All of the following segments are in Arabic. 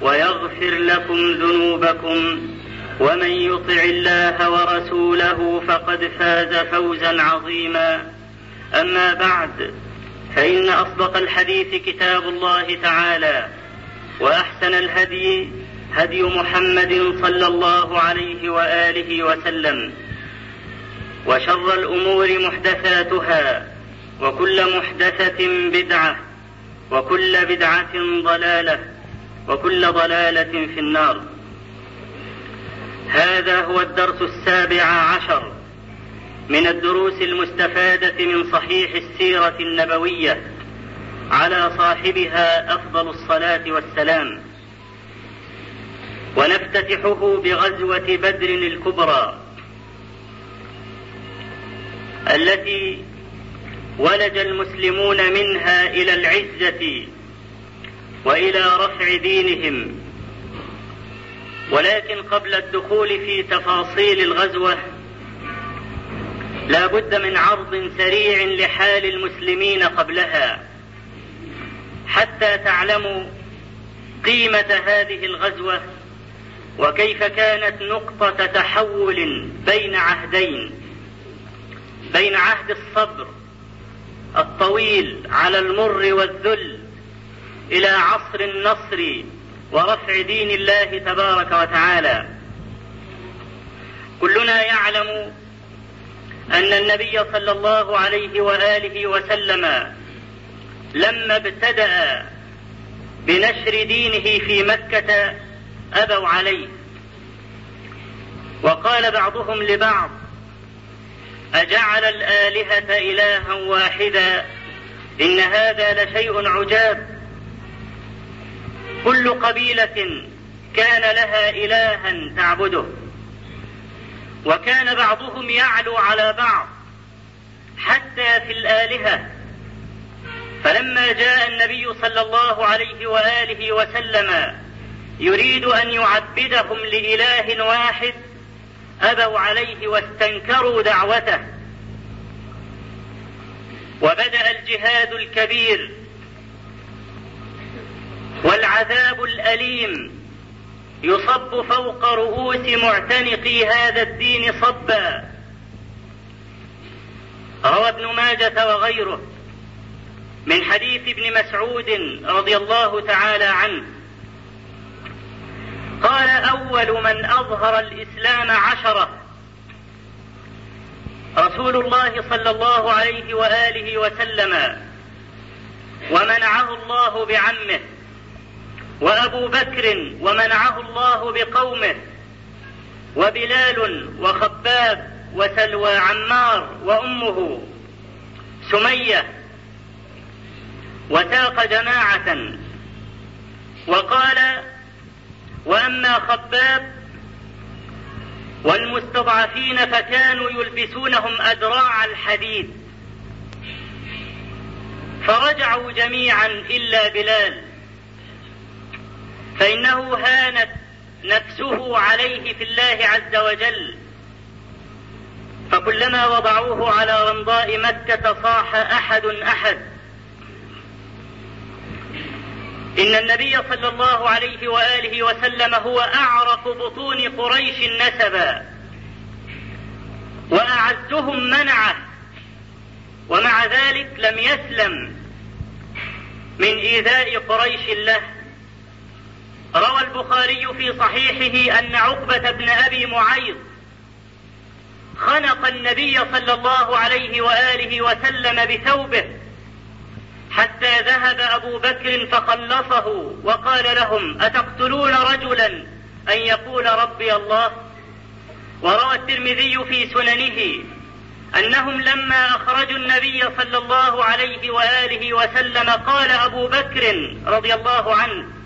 ويغفر لكم ذنوبكم ومن يطع الله ورسوله فقد فاز فوزا عظيما. أما بعد فإن أصدق الحديث كتاب الله تعالى وأحسن الهدي هدي محمد صلى الله عليه وآله وسلم وشر الأمور محدثاتها وكل محدثة بدعة وكل بدعة ضلالة وكل ضلالة في النار. هذا هو الدرس السابع عشر من الدروس المستفادة من صحيح السيرة النبوية على صاحبها أفضل الصلاة والسلام. ونفتتحه بغزوة بدر الكبرى التي ولج المسلمون منها إلى العزة وإلى رفع دينهم. ولكن قبل الدخول في تفاصيل الغزوة لا بد من عرض سريع لحال المسلمين قبلها حتى تعلموا قيمة هذه الغزوة وكيف كانت نقطة تحول بين عهدين بين عهد الصبر الطويل على المر والذل إلى عصر النصر ورفع دين الله تبارك وتعالى. كلنا يعلم أن النبي صلى الله عليه وآله وسلم لما ابتدأ بنشر دينه في مكة أبوا عليه. وقال بعضهم لبعض أجعل الآلهة إلها واحدا إن هذا لشيء عجاب. كل قبيلة كان لها إلها تعبده. وكان بعضهم يعلو على بعض حتى في الآلهة. فلما جاء النبي صلى الله عليه وآله وسلم يريد أن يعبدهم لإله واحد أبوا عليه واستنكروا دعوته. وبدأ الجهاد الكبير والعذاب الأليم يصب فوق رؤوس معتنقي هذا الدين صبا. روى ابن ماجة وغيره من حديث ابن مسعود رضي الله تعالى عنه. قال أول من أظهر الإسلام عشرة. رسول الله صلى الله عليه وآله وسلم. ومنعه الله بعمه. وأبو بكر ومنعه الله بقومه وبلال وخباب وسلوى عمار وأمه سمية وساق جماعة وقال وأما خباب والمستضعفين فكانوا يلبسونهم ادراع الحديد فرجعوا جميعا إلا بلال. فإنه هانت نفسه عليه في الله عز وجل. فكلما وضعوه على رمضاء مكة صاح أحد أحد. إن النبي صلى الله عليه وآله وسلم هو أعرف بطون قريش نسبا. وأعزهم منعه. ومع ذلك لم يسلم من إيذاء قريش له. روى البخاري في صحيحه أن عقبة بن أبي معيط خنق النبي صلى الله عليه وآله وسلم بثوبه حتى ذهب أبو بكر فخلصه وقال لهم أتقتلون رجلا؟ أن يقول ربي الله. وروى الترمذي في سننه أنهم لما أخرجوا النبي صلى الله عليه وآله وسلم قال أبو بكر رضي الله عنه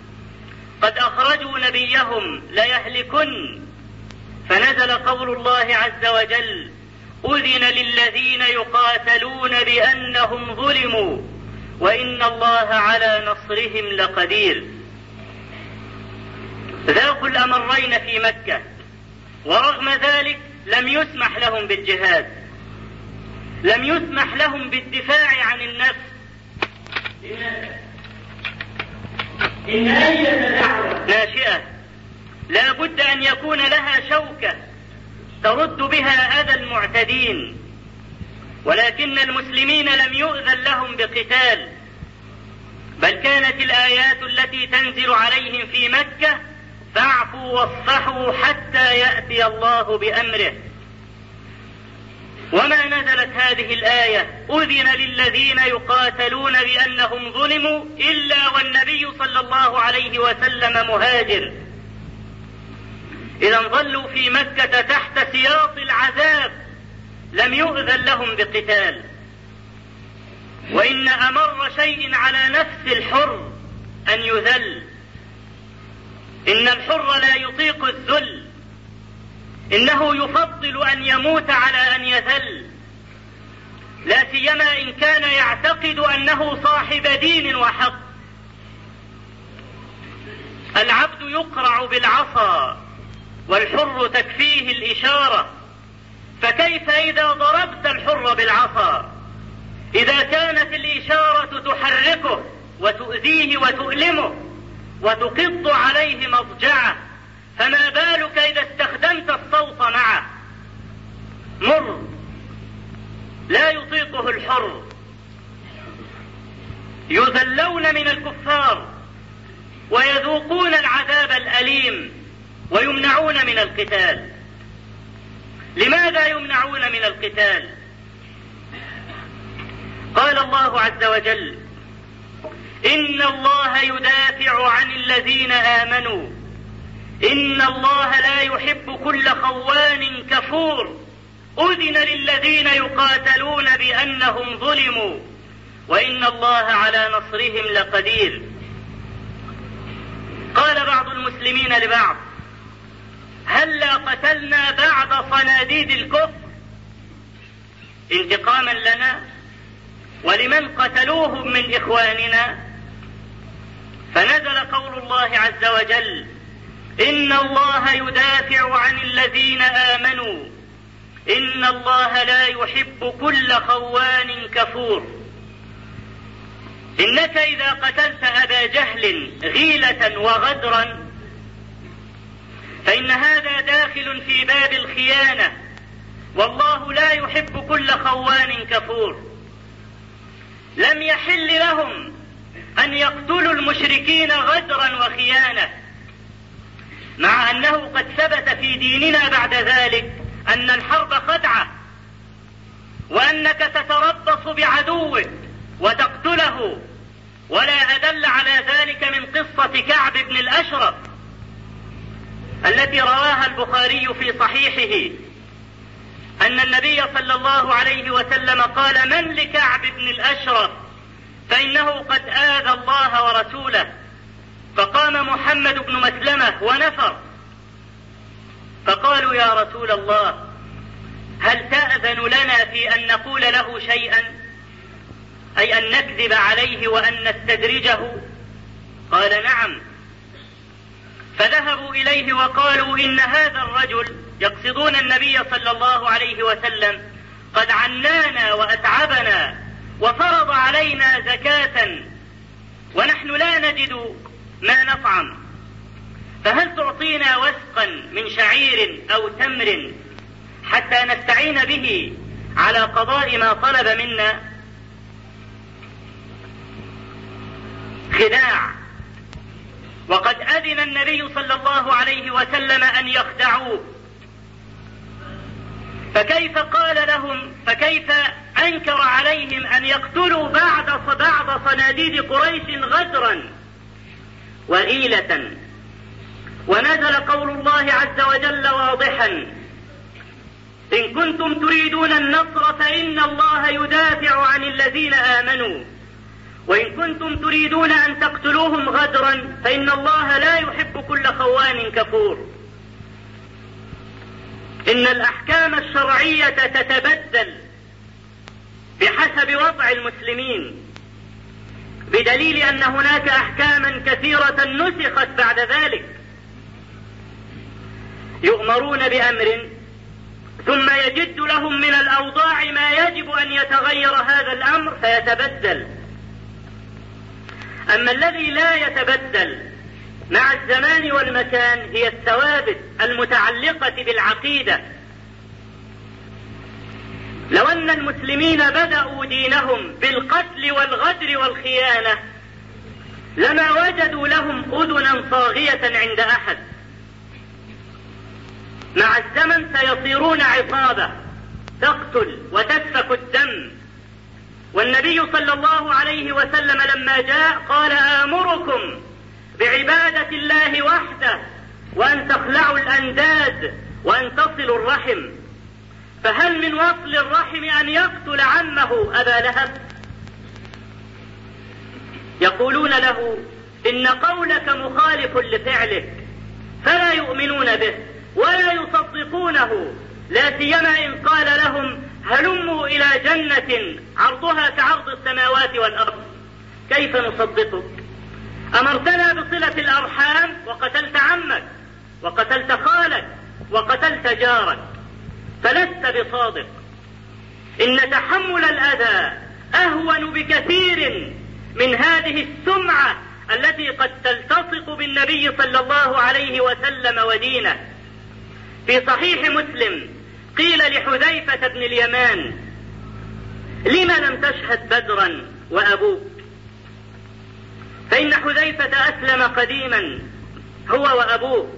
قد أخرجوا نبيهم ليهلكن. فنزل قول الله عز وجل أذن للذين يقاتلون بأنهم ظلموا وإن الله على نصرهم لقدير. ذاقوا الأمرين في مكة ورغم ذلك لم يسمح لهم بالجهاد لم يسمح لهم بالدفاع عن النفس. إن أي دعوة ناشئة لا بد أن يكون لها شوكة ترد بها أذى المعتدين ولكن المسلمين لم يؤذن لهم بقتال بل كانت الآيات التي تنزل عليهم في مكة فاعفوا واصفحوا حتى يأتي الله بأمره. وما نزلت هذه الآية؟ أذن للذين يقاتلون بأنهم ظلموا إلا والنبي صلى الله عليه وسلم مهاجر. إذا ظلوا في مكة تحت سياط العذاب. لم يؤذن لهم بقتال. وإن أمر شيء على نفس الحر أن يذل. إن الحر لا يطيق الذل. إنه يفضل أن يموت على أن يذل. لا سيما إن كان يعتقد أنه صاحب دين وحق. العبد يقرع بالعصا والحر تكفيه الإشارة. فكيف إذا ضربت الحر بالعصا؟ إذا كانت الإشارة تحركه وتؤذيه وتؤلمه وتقض عليه مضجعه فما بالك إذا استخدمت الصوت معه؟ مر. لا يطيقه الحر. يذلون من الكفار ويذوقون العذاب الأليم ويمنعون من القتال. لماذا يمنعون من القتال؟ قال الله عز وجل إن الله يدافع عن الذين آمنوا إن الله لا يحب كل خوان كفور. أذن للذين يقاتلون بأنهم ظلموا. وإن الله على نصرهم لقدير. قال بعض المسلمين لبعض هلا قتلنا بعض صناديد الكفر؟ انتقاما لنا؟ ولمن قتلوهم من إخواننا؟ فنزل قول الله عز وجل إن الله يدافع عن الذين آمنوا. إن الله لا يحب كل خوان كفور. إنك إذا قتلت أبا جهل غيلة وغدرا فإن هذا داخل في باب الخيانة. والله لا يحب كل خوان كفور. لم يحل لهم أن يقتلوا المشركين غدرا وخيانة. مع أنه قد ثبت في ديننا بعد ذلك أن الحرب خدعة وأنك تتربص بعدوك وتقتله ولا أدل على ذلك من قصة كعب بن الأشرف التي رواها البخاري في صحيحه أن النبي صلى الله عليه وسلم قال من لكعب بن الأشرف فإنه قد آذى الله ورسوله فقام محمد بن مسلمة ونفر. فقالوا يا رسول الله هل تأذن لنا في أن نقول له شيئا؟ أي أن نكذب عليه وأن نستدرجه؟ قال نعم. فذهبوا إليه وقالوا إن هذا الرجل يقصدون النبي صلى الله عليه وسلم قد عنانا وأتعبنا وفرض علينا زكاة ونحن لا نجد ما نطعم. فهل تعطينا وسقا من شعير أو تمر حتى نستعين به على قضاء ما طلب منا؟ وقد أذن النبي صلى الله عليه وسلم أن يخدعوه. فكيف قال لهم؟ فكيف أنكر عليهم أن يقتلوا بعض بعض صناديد قريش غدرا؟ وغيلة ونزل قول الله عز وجل واضحا إن كنتم تريدون النصر فإن الله يدافع عن الذين آمنوا. وإن كنتم تريدون أن تقتلوهم غدرا فإن الله لا يحب كل خوان كفور. إن الأحكام الشرعية تتبدل بحسب وضع المسلمين. بدليل أن هناك أحكاما كثيرة نسخت بعد ذلك. يؤمرون بأمر ثم يجد لهم من الأوضاع ما يجب أن يتغير هذا الأمر فيتبدل. أما الذي لا يتبدل مع الزمان والمكان هي الثوابت المتعلقة بالعقيدة. لو أن المسلمين بدأوا دينهم بالقتل والغدر والخيانة لما وجدوا لهم أذنا صاغية عند أحد. مع الزمن سيصيرون عصابة تقتل وتسفك الدم. والنبي صلى الله عليه وسلم لما جاء قال آمركم بعبادة الله وحده وأن تخلعوا الأنداد وأن تصلوا الرحم. فهل من وصل الرحم أن يقتل عمه أبا لهب؟ يقولون له إن قولك مخالف لفعلك فلا يؤمنون به ولا يصدقونه لا سيما إن قال لهم هلموا إلى جنة عرضها كعرض السماوات والأرض. كيف نصدقك؟ أمرتنا بصلة الأرحام وقتلت عمك وقتلت خالك وقتلت جارك. فلست بصادق. إن تحمل الأذى أهون بكثير من هذه السمعة التي قد تلتصق بالنبي صلى الله عليه وسلم ودينه. في صحيح مسلم قيل لحذيفة بن اليمان لم لم تشهد بدرا وأبوك؟ فإن حذيفة أسلم قديما هو وأبوه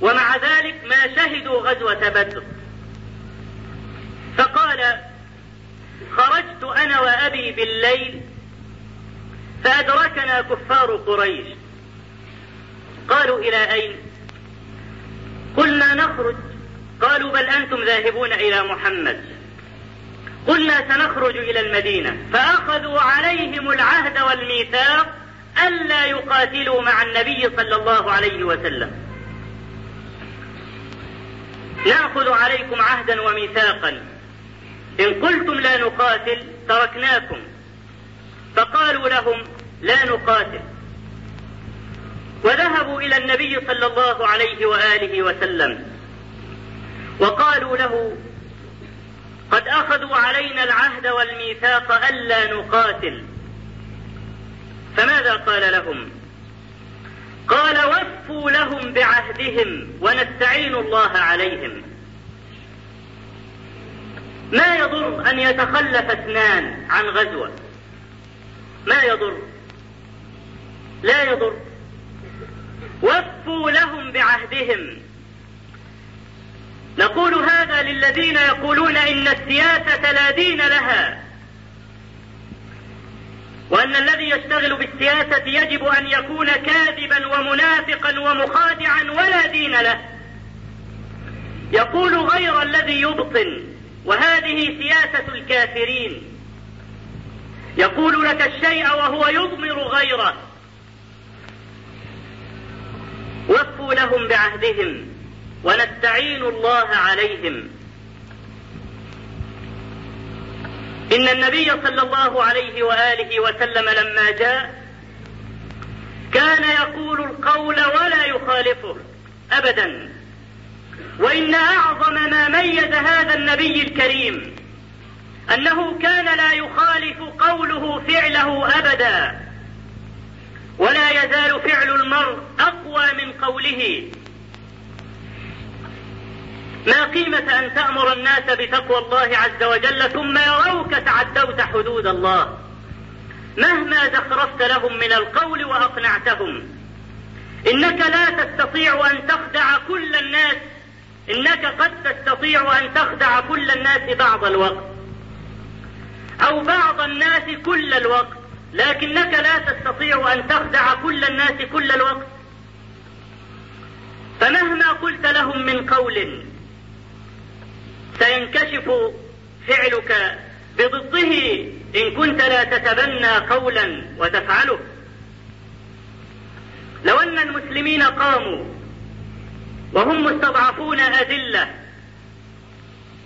ومع ذلك ما شهدوا غزوة بدر. فقال خرجت أنا وأبي بالليل فأدركنا كفار قريش. قالوا إلى أين؟ قلنا نخرج. قالوا بل أنتم ذاهبون إلى محمد. قلنا سنخرج إلى المدينة. فأخذوا عليهم العهد والميثاق ألا يقاتلوا مع النبي صلى الله عليه وسلم. نأخذ عليكم عهدا وميثاقا. إن قلتم لا نقاتل تركناكم. فقالوا لهم لا نقاتل. وذهبوا إلى النبي صلى الله عليه وآله وسلم. وقالوا له قد أخذوا علينا العهد والميثاق ألا نقاتل. فماذا قال لهم؟ قال وفوا لهم بعهدهم ونستعين الله عليهم. ما يضر أن يتخلف اثنان عن غزوة. ما يضر؟ لا يضر. وفوا لهم بعهدهم. نقول هذا للذين يقولون إن السياسة لا دين لها. وأن الذي يشتغل بالسياسة يجب أن يكون كاذبا ومنافقا ومخادعا ولا دين له. يقول غير الذي يبطن. وهذه سياسة الكافرين. يقول لك الشيء وهو يضمر غيره. وفوا لهم بعهدهم ونستعين الله عليهم. إن النبي صلى الله عليه وآله وسلم لما جاء كان يقول القول ولا يخالفه أبدا. وإن أعظم ما ميز هذا النبي الكريم أنه كان لا يخالف قوله فعله أبدا ولا يزال فعل المرء أقوى من قوله. ما قيمة أن تأمر الناس بتقوى الله عز وجل ثم يروك تعدوت حدود الله؟ مهما زخرفت لهم من القول وأقنعتهم. إنك لا تستطيع أن تخدع كل الناس إنك قد تستطيع أن تخدع كل الناس بعض الوقت. أو بعض الناس كل الوقت. لكنك لا تستطيع أن تخدع كل الناس كل الوقت. فمهما قلت لهم من قول سينكشف فعلك بضده إن كنت لا تتبنى قولا وتفعله. لو أن المسلمين قاموا وهم مستضعفون أذلة.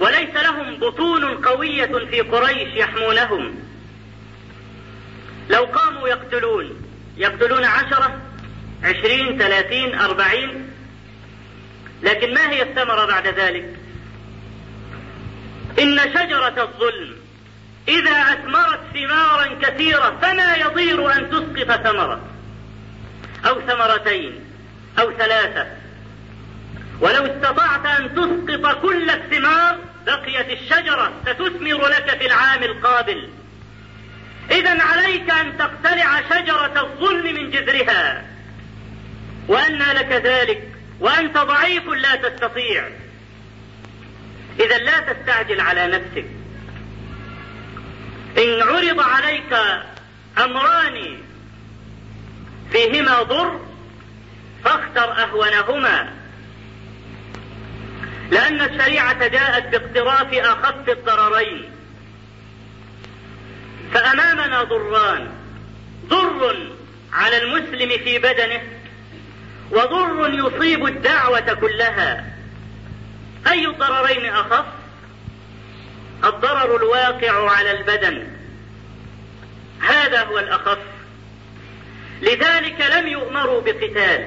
وليس لهم بطون قوية في قريش يحمونهم. لو قاموا يقتلون يقتلون عشرة عشرين ثلاثين أربعين لكن ما هي الثمرة بعد ذلك؟ إن شجرة الظلم إذا أثمرت ثمارا كثيرة فما يضير أن تسقط ثمرة. أو ثمرتين أو ثلاثة. ولو استطعت أن تسقط كل الثمار بقيت الشجرة ستثمر لك في العام القابل. إذا عليك أن تقتلع شجرة الظلم من جذرها. وأنى لك ذلك وأنت ضعيف لا تستطيع. إذا لا تستعجل على نفسك. إن عرض عليك أمران فيهما ضر فاختر أهونهما. لأن الشريعة جاءت باقتراف أخف الضررين. فأمامنا ضران. ضر على المسلم في بدنه وضر يصيب الدعوة كلها. أي الضررين أخف؟ الضرر الواقع على البدن. هذا هو الأخف. لذلك لم يؤمروا بقتال.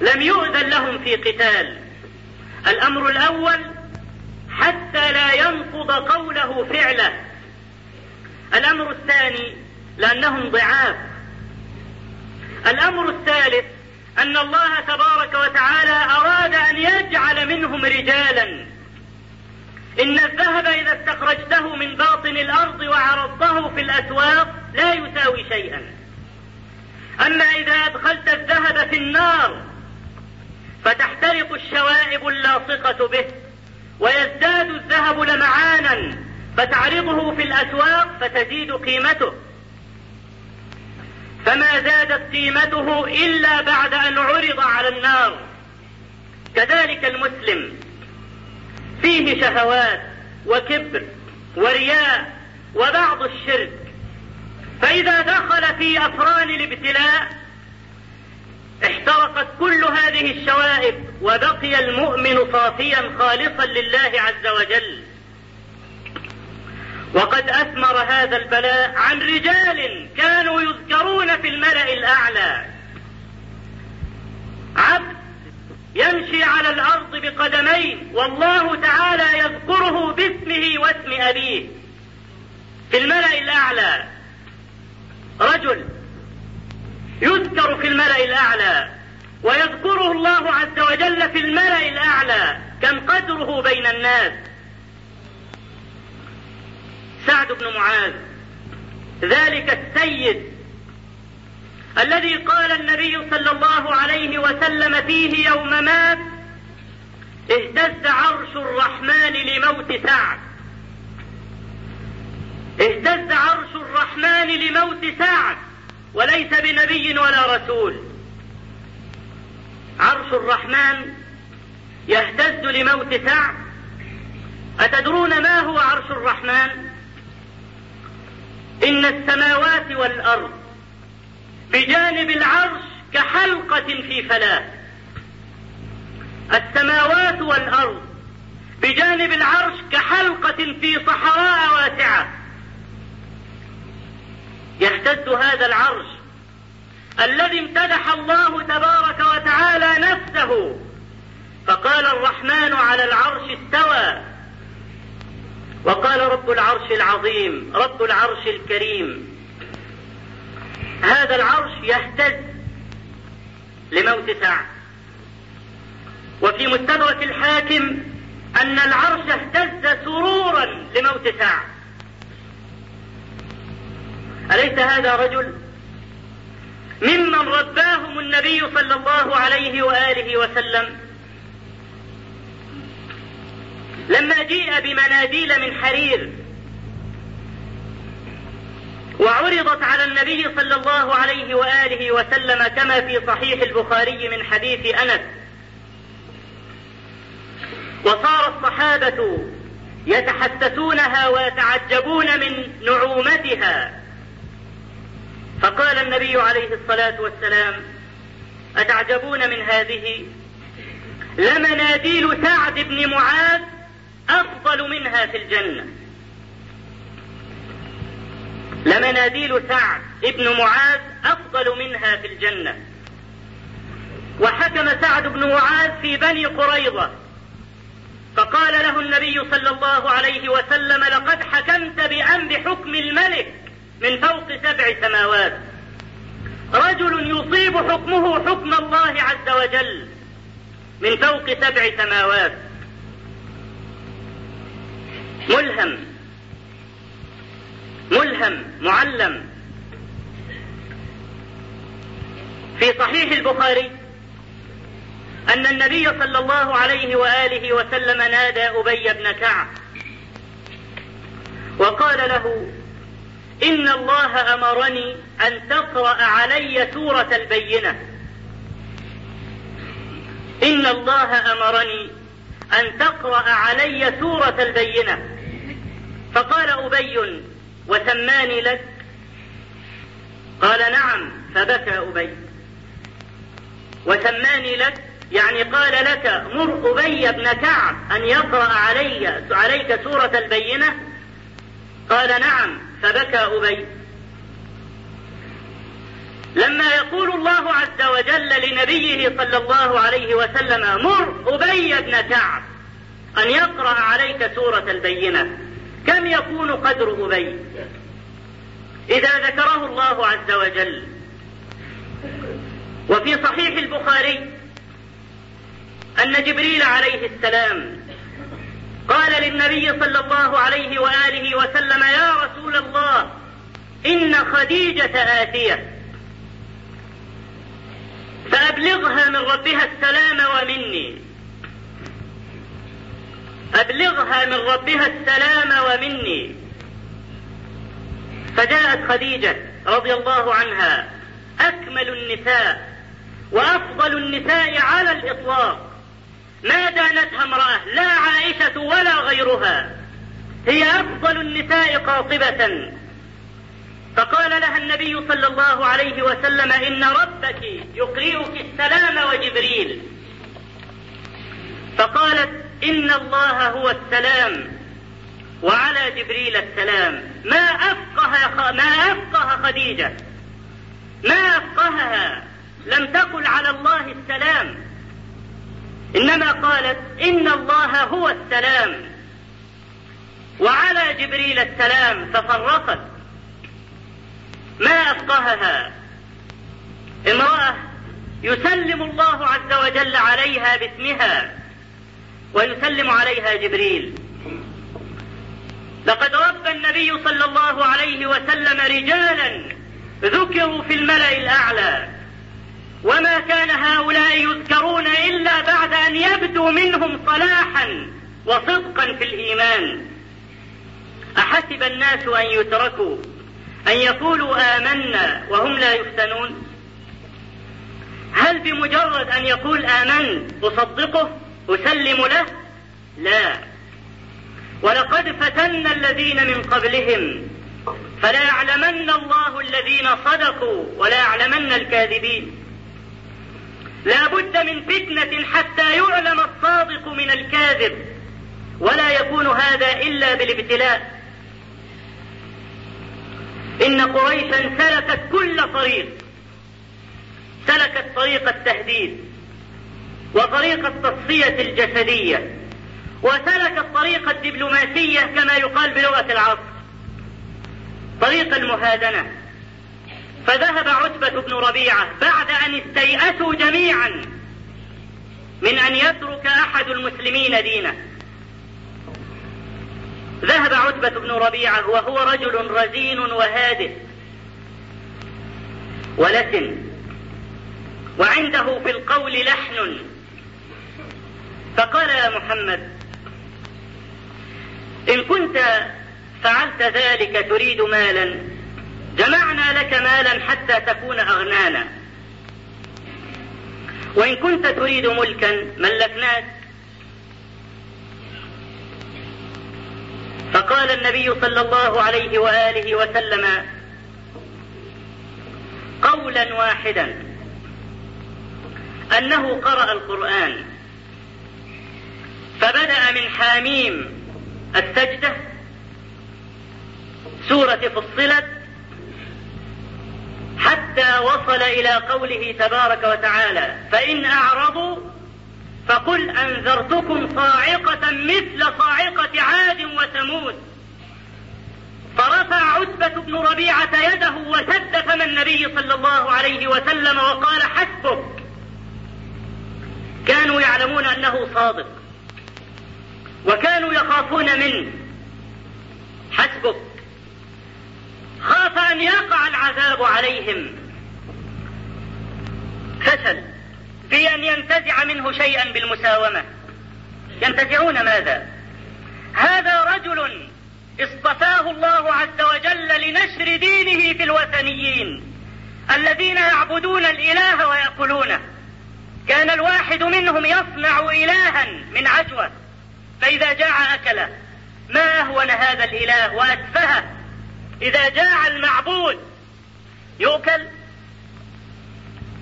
لم يؤذن لهم في قتال. الأمر الأول حتى لا ينقض قوله فعله. الأمر الثاني لأنهم ضعاف. الأمر الثالث أن الله تبارك وتعالى أراد أن يجعل منهم رجالا. إن الذهب إذا استخرجته من باطن الأرض وعرضته في الأسواق لا يساوي شيئا. أما إذا أدخلت الذهب في النار فتحترق الشوائب اللاصقة به ويزداد الذهب لمعانا فتعرضه في الأسواق فتزيد قيمته. فما زادت قيمته إلا بعد أن عرض على النار. كذلك المسلم فيه شهوات وكبر ورياء وبعض الشرك. فإذا دخل في أفران الابتلاء احترقت كل هذه الشوائب وبقي المؤمن صافيا خالصا لله عز وجل. وقد أثمر هذا البلاء عن رجال كانوا يذكرون في الملأ الأعلى. عبد يمشي على الأرض بقدمين والله تعالى يذكره باسمه واسم أبيه. في الملأ الأعلى رجل يذكر في الملأ الأعلى ويذكره الله عز وجل في الملأ الأعلى كم قدره بين الناس. سعد بن معاذ ذلك السيد الذي قال النبي صلى الله عليه وسلم فيه يوم مات اهتز عرش الرحمن لموت سعد. اهتز عرش الرحمن لموت سعد. وليس بنبي ولا رسول. عرش الرحمن يهتز لموت سعد. أتدرون ما هو عرش الرحمن؟ إن السماوات والأرض بجانب العرش كحلقة في فلاة. السماوات والأرض بجانب العرش كحلقة في صحراء واسعة. يهتز هذا العرش الذي امتدح الله تبارك وتعالى نفسه. فقال الرحمن على العرش استوى. وقال رب العرش العظيم رب العرش الكريم. هذا العرش يهتز لموت سعد. وفي مستدرك الحاكم أن العرش اهتز سرورا لموت سعد. أليس هذا رجل؟ ممن رباهم النبي صلى الله عليه وآله وسلم. لما جيء بمناديل من حرير وعرضت على النبي صلى الله عليه وآله وسلم كما في صحيح البخاري من حديث أنس. وصار الصحابة يتحسسونها ويتعجبون من نعومتها. فقال النبي عليه الصلاة والسلام أتعجبون من هذه؟ لمناديل سعد بن معاذ أفضل منها في الجنة. لمناديل سعد بن معاذ أفضل منها في الجنة. وحكم سعد بن معاذ في بني قريظة. فقال له النبي صلى الله عليه وسلم لقد حكمت بأن بحكم الملك. من فوق سبع سماوات. رجل يصيب حكمه حكم الله عز وجل من فوق سبع سماوات. ملهم. ملهم معلم. في صحيح البخاري أن النبي صلى الله عليه وآله وسلم نادى أبي بن كعب وقال له إن الله أمرني أن تقرأ علي سورة البينة. إن الله أمرني أن تقرأ علي سورة البينة. فقال أبي وسماني لك. قال نعم فبكى أبي. وسماني لك يعني قال لك مر أبي بن كعب أن يقرأ علي عليك سورة البينة. قال نعم فبكى أبي. لما يقول الله عز وجل لنبيه صلى الله عليه وسلم مر أبي بن كعب أن يقرأ عليك سورة البينة. كم يكون قدر أبي؟ إذا ذكره الله عز وجل. وفي صحيح البخاري أن جبريل عليه السلام قال للنبي صلى الله عليه وآله وسلم يا رسول الله إن خديجة آتية. فأبلغها من ربها السلام ومني. أبلغها من ربها السلام ومني. فجاءت خديجة رضي الله عنها أكمل النساء وأفضل النساء على الإطلاق. ما دانتها امرأة لا عائشة ولا غيرها. هي أفضل النساء قاطبة. فقال لها النبي صلى الله عليه وسلم إن ربك يقرئك السلام وجبريل. فقالت إن الله هو السلام وعلى جبريل السلام. ما أفقه ما أفقه خديجة. ما أفقهها لم تقل على الله السلام. إنما قالت إن الله هو السلام. وعلى جبريل السلام ففرقت ما أفقهها؟ امرأة يسلم الله عز وجل عليها باسمها ويسلم عليها جبريل. لقد ربى النبي صلى الله عليه وسلم رجالا ذكروا في الملأ الأعلى. وما كان هؤلاء يذكرون إلا بعد أن يبدو منهم صلاحا وصدقا في الإيمان. أحسب الناس أن يتركوا أن يقولوا آمنا وهم لا يفتنون؟ هل بمجرد أن يقول آمنت أصدقه أسلم له؟ لا. ولقد فتنا الذين من قبلهم فلا يعلمن الله الذين صدقوا ولا يعلمن الكاذبين. لا بد من فتنة حتى يعلم الصادق من الكاذب. ولا يكون هذا إلا بالابتلاء. إن قريشا سلكت كل طريق. سلكت طريق التهديد. وطريق التصفية الجسدية. وسلك الطريق الدبلوماسية كما يقال بلغة العصر طريق المهادنة. فذهب عتبة بن ربيعة بعد أن استيأسوا جميعا من أن يترك أحد المسلمين دينه. ذهب عتبة بن ربيعة وهو رجل رزين وهادئ ولسن وعنده في القول لحن. فقال يا محمد إن كنت فعلت ذلك تريد مالا جمعنا لك مالا حتى تكون أغنانا وإن كنت تريد ملكا ملكناك. فقال النبي صلى الله عليه وآله وسلم قولا واحدا. أنه قرأ القرآن. فبدأ من حاميم السجدة سورة فصلت وصل إلى قوله تبارك وتعالى فإن أعرضوا فقل أنذرتكم صاعقة مثل صاعقة عاد وثمود. فرفع عتبة بن ربيعة يده وسد فم النبي صلى الله عليه وسلم وقال حسبك. كانوا يعلمون أنه صادق وكانوا يخافون منه. حسبك. خاف أن يقع العذاب عليهم. فشل في أن ينتزع منه شيئا بالمساومة. ينتزعون ماذا؟ هذا رجل اصطفاه الله عز وجل لنشر دينه في الوثنيين الذين يعبدون الإله ويأكلونه كان الواحد منهم يصنع إلها من عجوة فإذا جاع أكله ما أهون هذا الإله وأتفهه إذا جاع المعبود يؤكل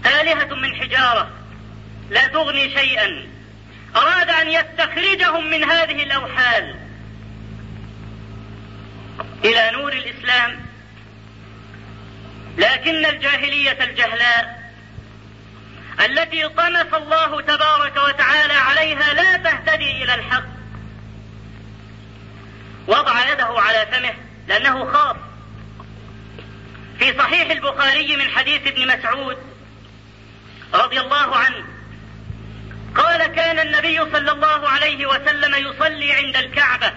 آلهة من حجارة. لا تغني شيئا. أراد أن يستخرجهم من هذه الأوحال. إلى نور الإسلام. لكن الجاهلية الجهلاء التي طمس الله تبارك وتعالى عليها لا تهتدي إلى الحق. وضع يده على فمه لأنه خاف في صحيح البخاري من حديث ابن مسعود رضي الله عنه. قال كان النبي صلى الله عليه وسلم يصلي عند الكعبة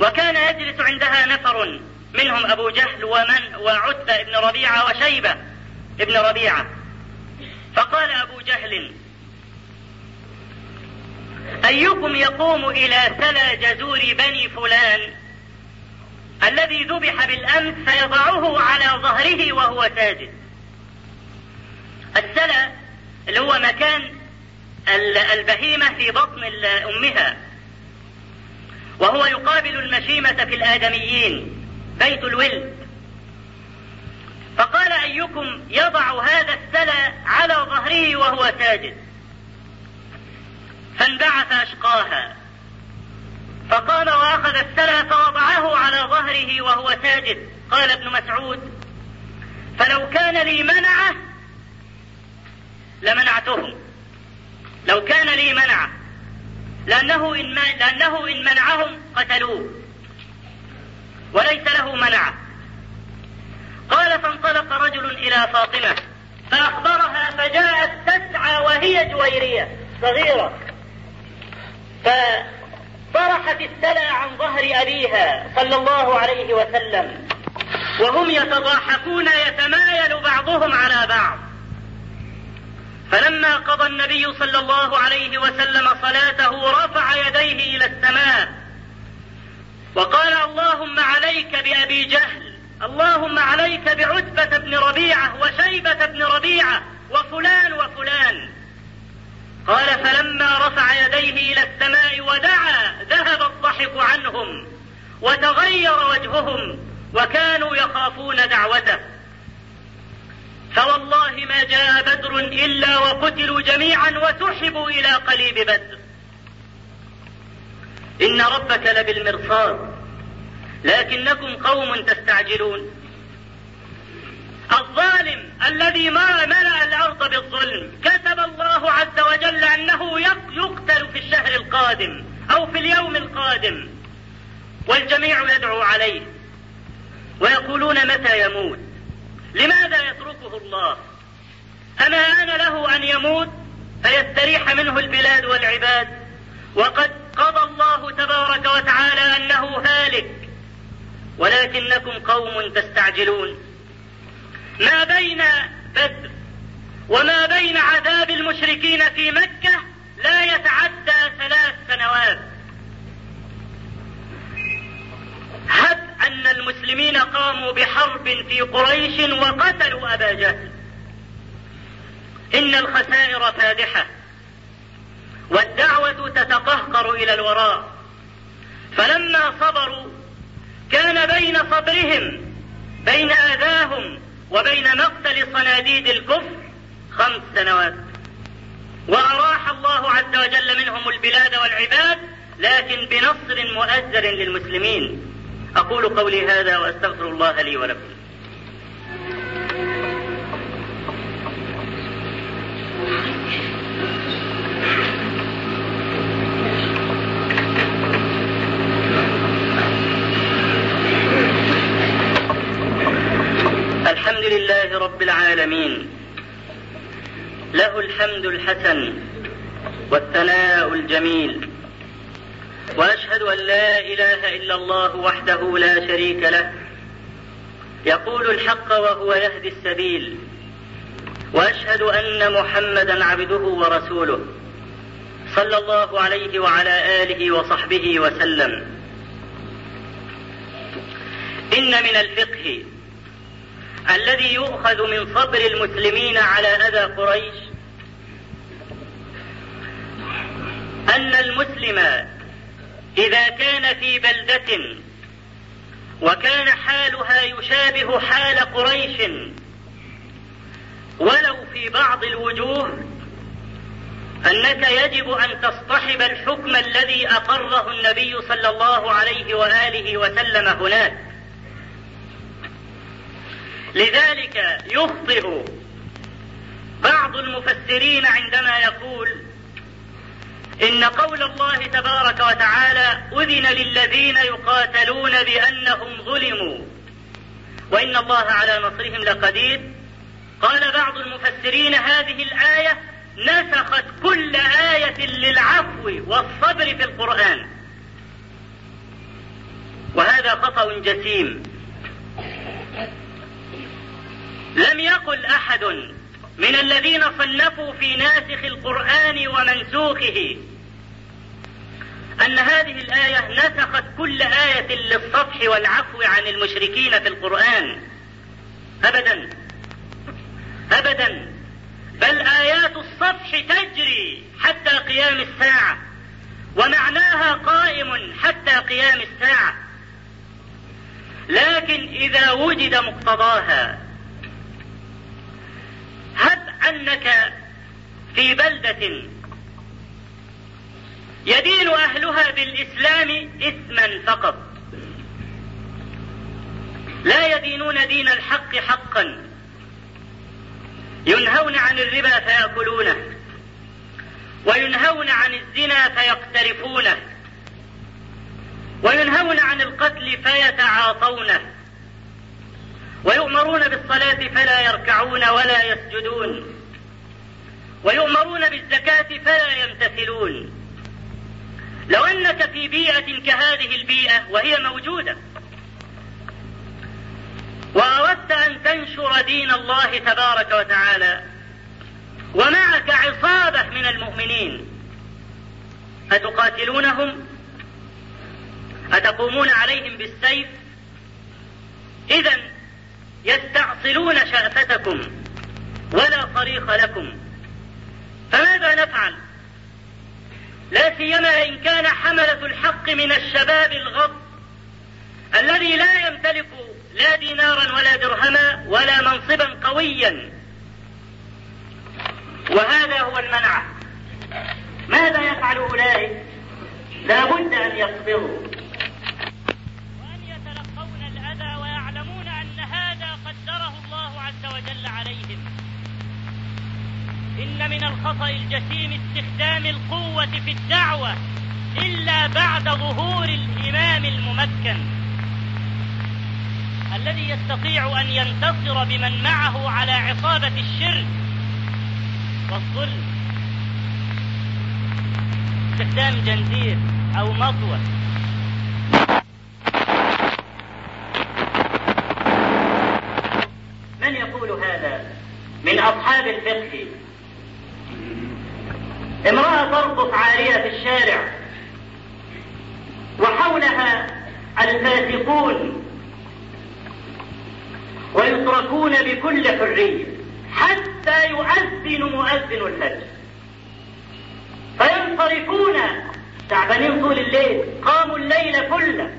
وكان يجلس عندها نفر منهم أبو جهل ومن وعتبة بن ربيعة وشيبة ابن ربيعة. فقال أبو جهل أيكم يقوم إلى سلا جزور بني فلان الذي ذبح بالأمس فيضعه على ظهره وهو ساجد؟ السلا اللي هو مكان البهيمة في بطن أمها. وهو يقابل المشيمة في الآدميين بيت الولد. فقال أيكم يضع هذا السلا على ظهره وهو ساجد. فانبعث أشقاها. فقام وأخذ السلا فوضعه على ظهره وهو ساجد. قال ابن مسعود فلو كان لي منعة لمنعتهم. لو كان لي منعه لأنه إن, لأنه إن منعهم قتلوه. وليس له منعه قال فانطلق رجل إلى فاطمة فأخبرها فجاءت تسعى وهي جويرية صغيرة. فطرحت السلع عن ظهر أبيها صلى الله عليه وسلم وهم يتضاحكون يتمايل بعضهم على بعض. فلما قضى النبي صلى الله عليه وسلم صلاته رفع يديه إلى السماء وقال اللهم عليك بأبي جهل اللهم عليك بعتبة بن ربيعة وشيبة بن ربيعة وفلان وفلان. قال فلما رفع يديه إلى السماء ودعا ذهب الضحك عنهم وتغير وجههم وكانوا يخافون دعوته. فوالله ما جاء بدر إلا وقتلوا جميعا وسحبوا إلى قليب بدر. إن ربك لبالمرصاد لكنكم قوم تستعجلون. الظالم الذي ما ملأ الأرض بالظلم كتب الله عز وجل أنه يقتل في الشهر القادم أو في اليوم القادم والجميع يدعو عليه. ويقولون متى يموت؟ لماذا يتركه الله؟ أما آن له أن يموت فيستريح منه البلاد والعباد. وقد قضى الله تبارك وتعالى أنه هالك. ولكنكم قوم تستعجلون. ما بين بدر وما بين عذاب المشركين في مكة لا يتعدى ثلاث سنوات. هب أن المسلمين قاموا بحرب في قريش وقتلوا أبا جهل. إن الخسائر فادحة والدعوة تتقهقر إلى الوراء. فلما صبروا كان بين صبرهم بين آذاهم وبين مقتل صناديد الكفر خمس سنوات. وأراح الله عز وجل منهم البلاد والعباد لكن بنصر مؤزر للمسلمين. أقول قولي هذا وأستغفر الله لي ولكم. الحمد لله رب العالمين. له الحمد الحسن والثناء الجميل. وأشهد أن لا إله إلا الله وحده لا شريك له. يقول الحق وهو يهدي السبيل. وأشهد أن محمدا عبده ورسوله. صلى الله عليه وعلى آله وصحبه وسلم. إن من الفقه الذي يؤخذ من صبر المسلمين على أذى قريش أن المسلم إذا كان في بلدة وكان حالها يشابه حال قريش ولو في بعض الوجوه أنك يجب أن تصطحب الحكم الذي أقره النبي صلى الله عليه وآله وسلم هناك. لذلك يخطئ بعض المفسرين عندما يقول إن قول الله تبارك وتعالى أذن للذين يقاتلون بأنهم ظلموا. وإن الله على نصرهم لقدير. قال بعض المفسرين هذه الآية نسخت كل آية للعفو والصبر في القرآن. وهذا خطأ جسيم. لم يقل أحد من الذين صنفوا في ناسخ القرآن ومنسوخه أن هذه الآية نسخت كل آية للصفح والعفو عن المشركين في القرآن. ابدا. ابدا. بل آيات الصفح تجري حتى قيام الساعة ومعناها قائم حتى قيام الساعة. لكن إذا وجد مقتضاها هب أنك في بلدة يدين أهلها بالإسلام إثما فقط. لا يدينون دين الحق حقا. ينهون عن الربا فيأكلونه. وينهون عن الزنا فيقترفونه. وينهون عن القتل فيتعاطونه. ويؤمرون بالصلاة فلا يركعون ولا يسجدون. ويؤمرون بالزكاة فلا يمتثلون. لو أنك في بيئة كهذه البيئة وهي موجودة وأردت أن تنشر دين الله تبارك وتعالى ومعك عصابة من المؤمنين أتقاتلونهم؟ أتقومون عليهم بالسيف؟ إذا يستعصلون شأفتكم ولا طريق لكم. فماذا نفعل؟ لا سيما إن كان حملة الحق من الشباب الغض الذي لا يمتلك لا دينارا ولا درهما ولا منصبا قويا. وهذا هو المنع. ماذا يفعل أولئك؟ لا بد أن يصبروا. وجل عليهم. إن من الخطأ الجسيم استخدام القوة في الدعوة إلا بعد ظهور الإمام الممكن. الذي يستطيع أن ينتصر بمن معه على عصابة الشرك والظلم. استخدام جنزير أو مطوة من يقول هذا من أصحاب الباب الفقهي امرأة ترقص عارية في الشارع وحولها الفاسقون ويتركون بكل حرية حتى يؤذن مؤذن الفجر. فينصرفون تعبانين طول الليل قاموا الليل كله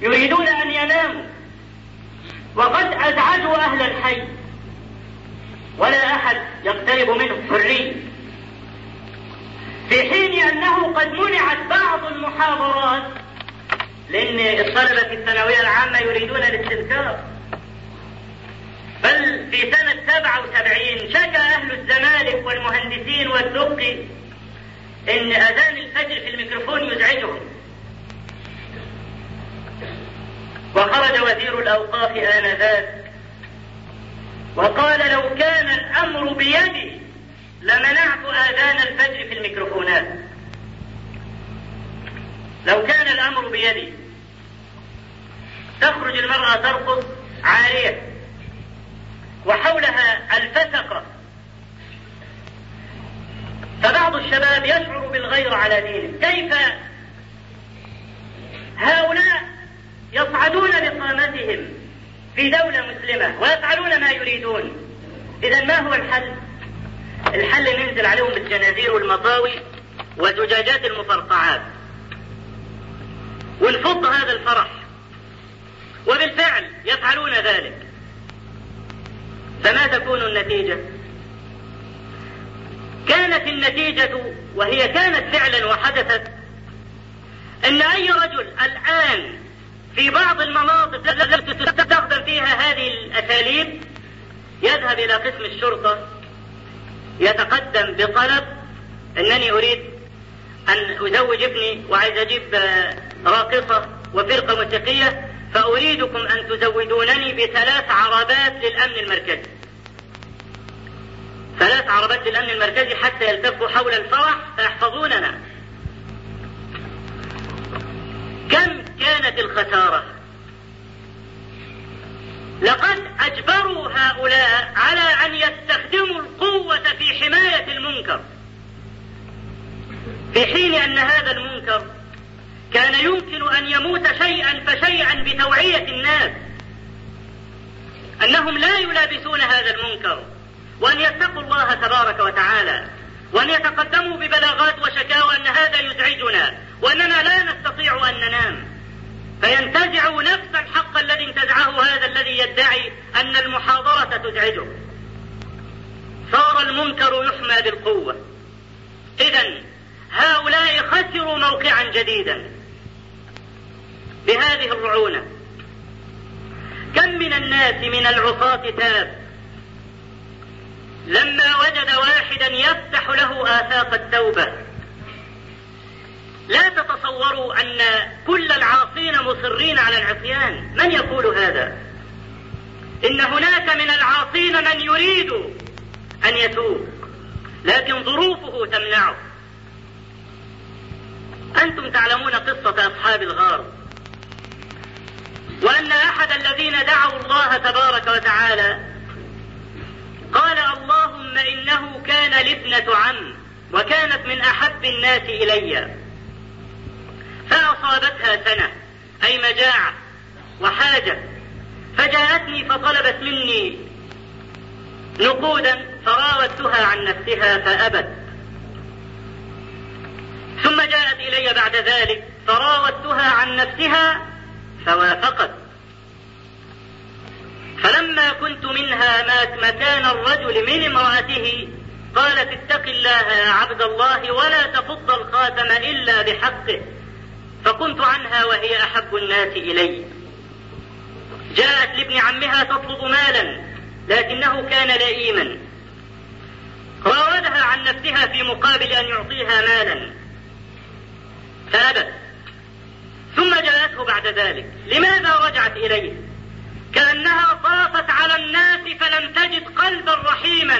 يريدون أن يناموا. وقد أزعجوا أهل الحي. ولا أحد يقترب منهم حريه في حين أنه قد منعت بعض المحاضرات لأن الطلبة في الثانوية العامة يريدون الاستذكار بل في سنة 77 شكى أهل الزمالك والمهندسين والدقي إن أذان الفجر في الميكروفون يزعجهم. وخرج وزير الأوقاف آنذاك وقال لو كان الأمر بيدي لمنعت آذان الفجر في الميكروفونات. لو كان الأمر بيدي تخرج المرأة ترقص عارية وحولها الفسقة فبعض الشباب يشعر بالغير على دينه. كيف هؤلاء يصعدون بقامتهم في دولة مسلمة ويفعلون ما يريدون. إذا ما هو الحل؟ الحل ننزل عليهم بالجنازير والمطاوي وزجاجات المفرقعات. ونفض هذا الفرح. وبالفعل يفعلون ذلك. فما تكون النتيجة؟ كانت النتيجة وهي كانت فعلا وحدثت أن أي رجل الآن في بعض المناطق التي تستخدم فيها هذه الأساليب يذهب إلى قسم الشرطة يتقدم بطلب إنني أريد أن أزوج ابني وعايز أجيب راقصة وفرقة موسيقية فأريدكم أن تزودونني بثلاث عربات للأمن المركزي. ثلاث عربات للأمن المركزي حتى يلتفوا حول الفرح فيحفظوننا. كم كانت الخسارة؟ لقد أجبروا هؤلاء على أن يستخدموا القوة في حماية المنكر. في حين أن هذا المنكر كان يمكن أن يموت شيئا فشيئا بتوعية الناس. أنهم لا يلابسون هذا المنكر. وأن يتقوا الله تبارك وتعالى. وأن يتقدموا ببلاغات وشكاوى أن هذا يزعجنا. وأننا لا نستطيع أن ننام. فينتزعوا نفس الحق الذي انتزعه هذا الذي يدعي أن المحاضرة تزعجه. صار المنكر يحمى بالقوة. إذا هؤلاء خسروا موقعا جديدا. بهذه الرعونة. كم من الناس من العصاة تاب. لما وجد واحدا يفتح له آفاق التوبة. لا تتصوروا أن كل العاصين مصرين على العصيان. من يقول هذا؟ إن هناك من العاصين من يريد أن يتوب لكن ظروفه تمنعه. أنتم تعلمون قصة أصحاب الغار وأن أحد الذين دعوا الله تبارك وتعالى قال اللهم إنه كان لابنة عم وكانت من أحب الناس إلي. فأصابتها سنة أي مجاعة وحاجة. فجاءتني فطلبت مني نقودا فراودتها عن نفسها فأبت. ثم جاءت إلي بعد ذلك فراودتها عن نفسها فوافقت. فلما كنت منها مكان الرجل من امرأته قالت اتق الله يا عبد الله ولا تفض الخاتم إلا بحقه. فكنت عنها وهي أحب الناس إلي. جاءت لابن عمها تطلب مالا لكنه كان لئيما. راودها عن نفسها في مقابل أن يعطيها مالا. فأبت. ثم جاءته بعد ذلك. لماذا رجعت إليه؟ كأنها طافت على الناس فلم تجد قلبا رحيما.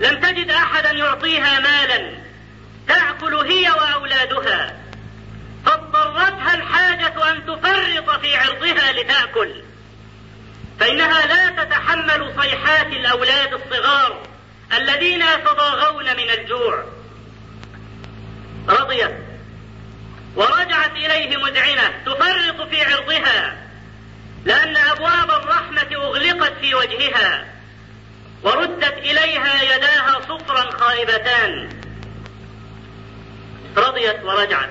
لم تجد أحدا يعطيها مالا. تأكل هي وأولادها. اضطرتها الحاجة أن تفرط في عرضها لتأكل؟ فإنها لا تتحمل صيحات الأولاد الصغار الذين يتضاغون من الجوع. رضيت. ورجعت إليه مذعنة تفرط في عرضها لأن أبواب الرحمة أغلقت في وجهها وردت إليها يداها صفرا خائبتان. رضيت ورجعت.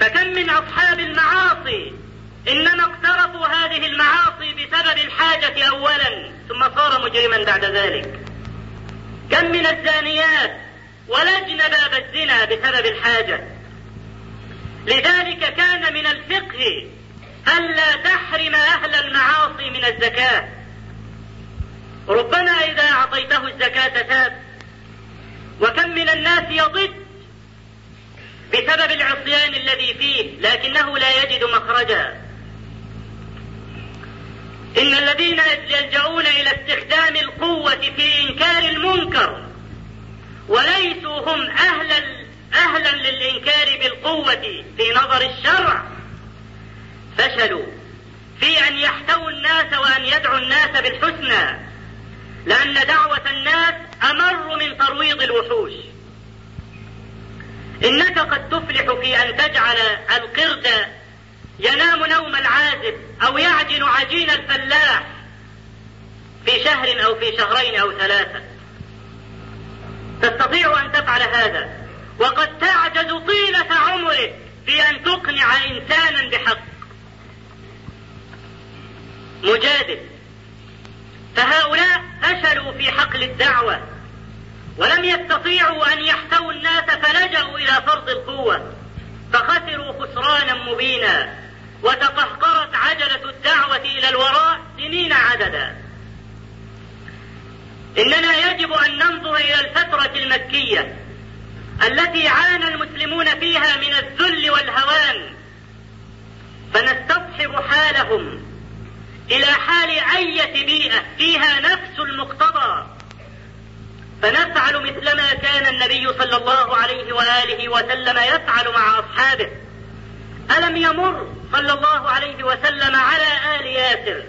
فكم من أصحاب المعاصي إنما اقترفوا هذه المعاصي بسبب الحاجة أولا ثم صار مجرما بعد ذلك. كم من الزانيات ولجن باب الزنا بسبب الحاجة. لذلك كان من الفقه ألا تحرم أهل المعاصي من الزكاة. ربما إذا أعطيته الزكاة تاب. وكم من الناس يضد بسبب العصيان الذي فيه لكنه لا يجد مخرجا. إن الذين يلجؤون إلى استخدام القوة في إنكار المنكر وليسوا هم أهلا أهلا للإنكار بالقوة في نظر الشرع فشلوا في أن يحتووا الناس وأن يدعوا الناس بالحسنى لأن دعوة الناس أمر من ترويض الوحوش. إنك قد تفلح في أن تجعل القرد ينام نوم العازب أو يعجن عجين الفلاح في شهر أو في شهرين أو ثلاثة. تستطيع أن تفعل هذا. وقد تعجز طيلة عمرك في أن تقنع إنسانا بحق. مجادل. فهؤلاء فشلوا في حقل الدعوة. ولم يستطيعوا أن يحتووا الناس فلجأوا إلى فرض القوة. فخسروا خسرانا مبينا. وتقهقرت عجلة الدعوة إلى الوراء سنين عددا. إننا يجب أن ننظر إلى الفترة المكية التي عانى المسلمون فيها من الذل والهوان. فنستصحب حالهم إلى حال أية بيئة فيها نفس المقتضى. فنفعل مثلما كان النبي صلى الله عليه وآله وسلم يفعل مع أصحابه. ألم يمر صلى الله عليه وسلم على آل ياسر؟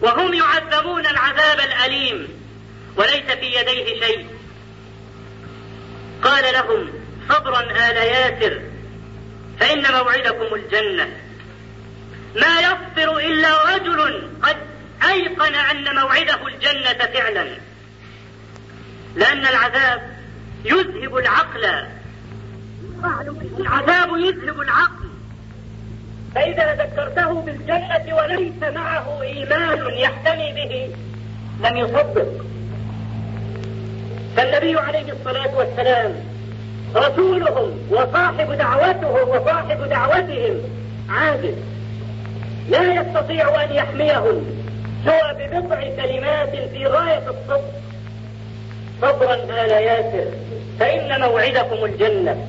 وهم يعذبون العذاب الأليم وليس في يديه شيء. قال لهم صبرا آل ياسر فإن موعدكم الجنة. ما يصبر إلا رجل قد أيقن أن موعده الجنة فعلا. لأن العذاب يذهب العقل. العذاب يذهب العقل. فإذا ذكرته بالجنة وليس معه إيمان يحتمي به لم يصدق. فالنبي عليه الصلاة والسلام رسولهم وصاحب دعوتهم وصاحب دعوتهم عاجز. لا يستطيع أن يحميهم سوى ببضع كلمات في غاية الصدق. صبرا آل ياسر فإن موعدكم الجنة.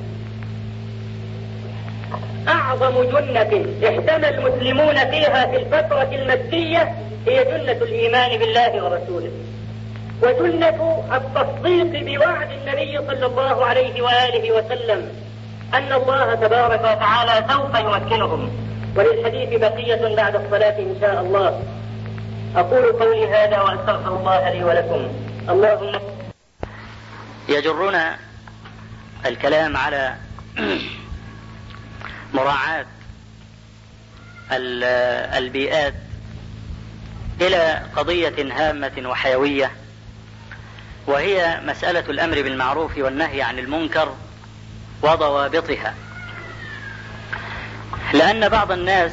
أعظم جنة احتمى المسلمون فيها في الفترة المكية هي جنة الإيمان بالله ورسوله. وجنة التصديق بوعد النبي صلى الله عليه وآله وسلم أن الله تبارك وتعالى سوف يمكنهم. وللحديث بقية بعد الصلاة إن شاء الله. أقول قولي هذا وأستغفر الله لي ولكم. اللهم يجرنا الكلام على مراعاة البيئات إلى قضية هامة وحيوية وهي مسألة الأمر بالمعروف والنهي عن المنكر وضوابطها. لأن بعض الناس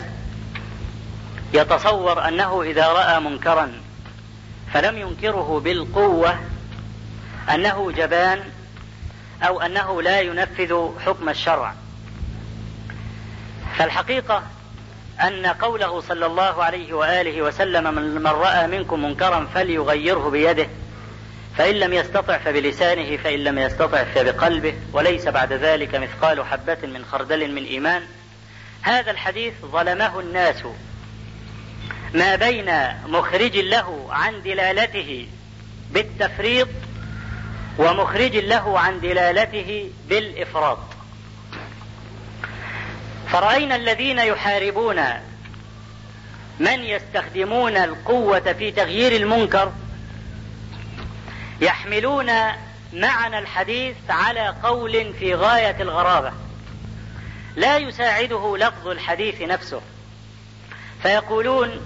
يتصور أنه إذا رأى منكرا فلم ينكره بالقوة أنه جبان أو أنه لا ينفذ حكم الشرع. فالحقيقة أن قوله صلى الله عليه وآله وسلم من رأى منكم منكرا فليغيره بيده فإن لم يستطع فبلسانه فإن لم يستطع فبقلبه وليس بعد ذلك مثقال حبة من خردل من إيمان. هذا الحديث ظلمه الناس ما بين مخرج له عن دلالته بالتفريط ومخرج له عن دلالته بالإفراط. فرأينا الذين يحاربون من يستخدمون القوة في تغيير المنكر يحملون معنى الحديث على قول في غاية الغرابة. لا يساعده لفظ الحديث نفسه. فيقولون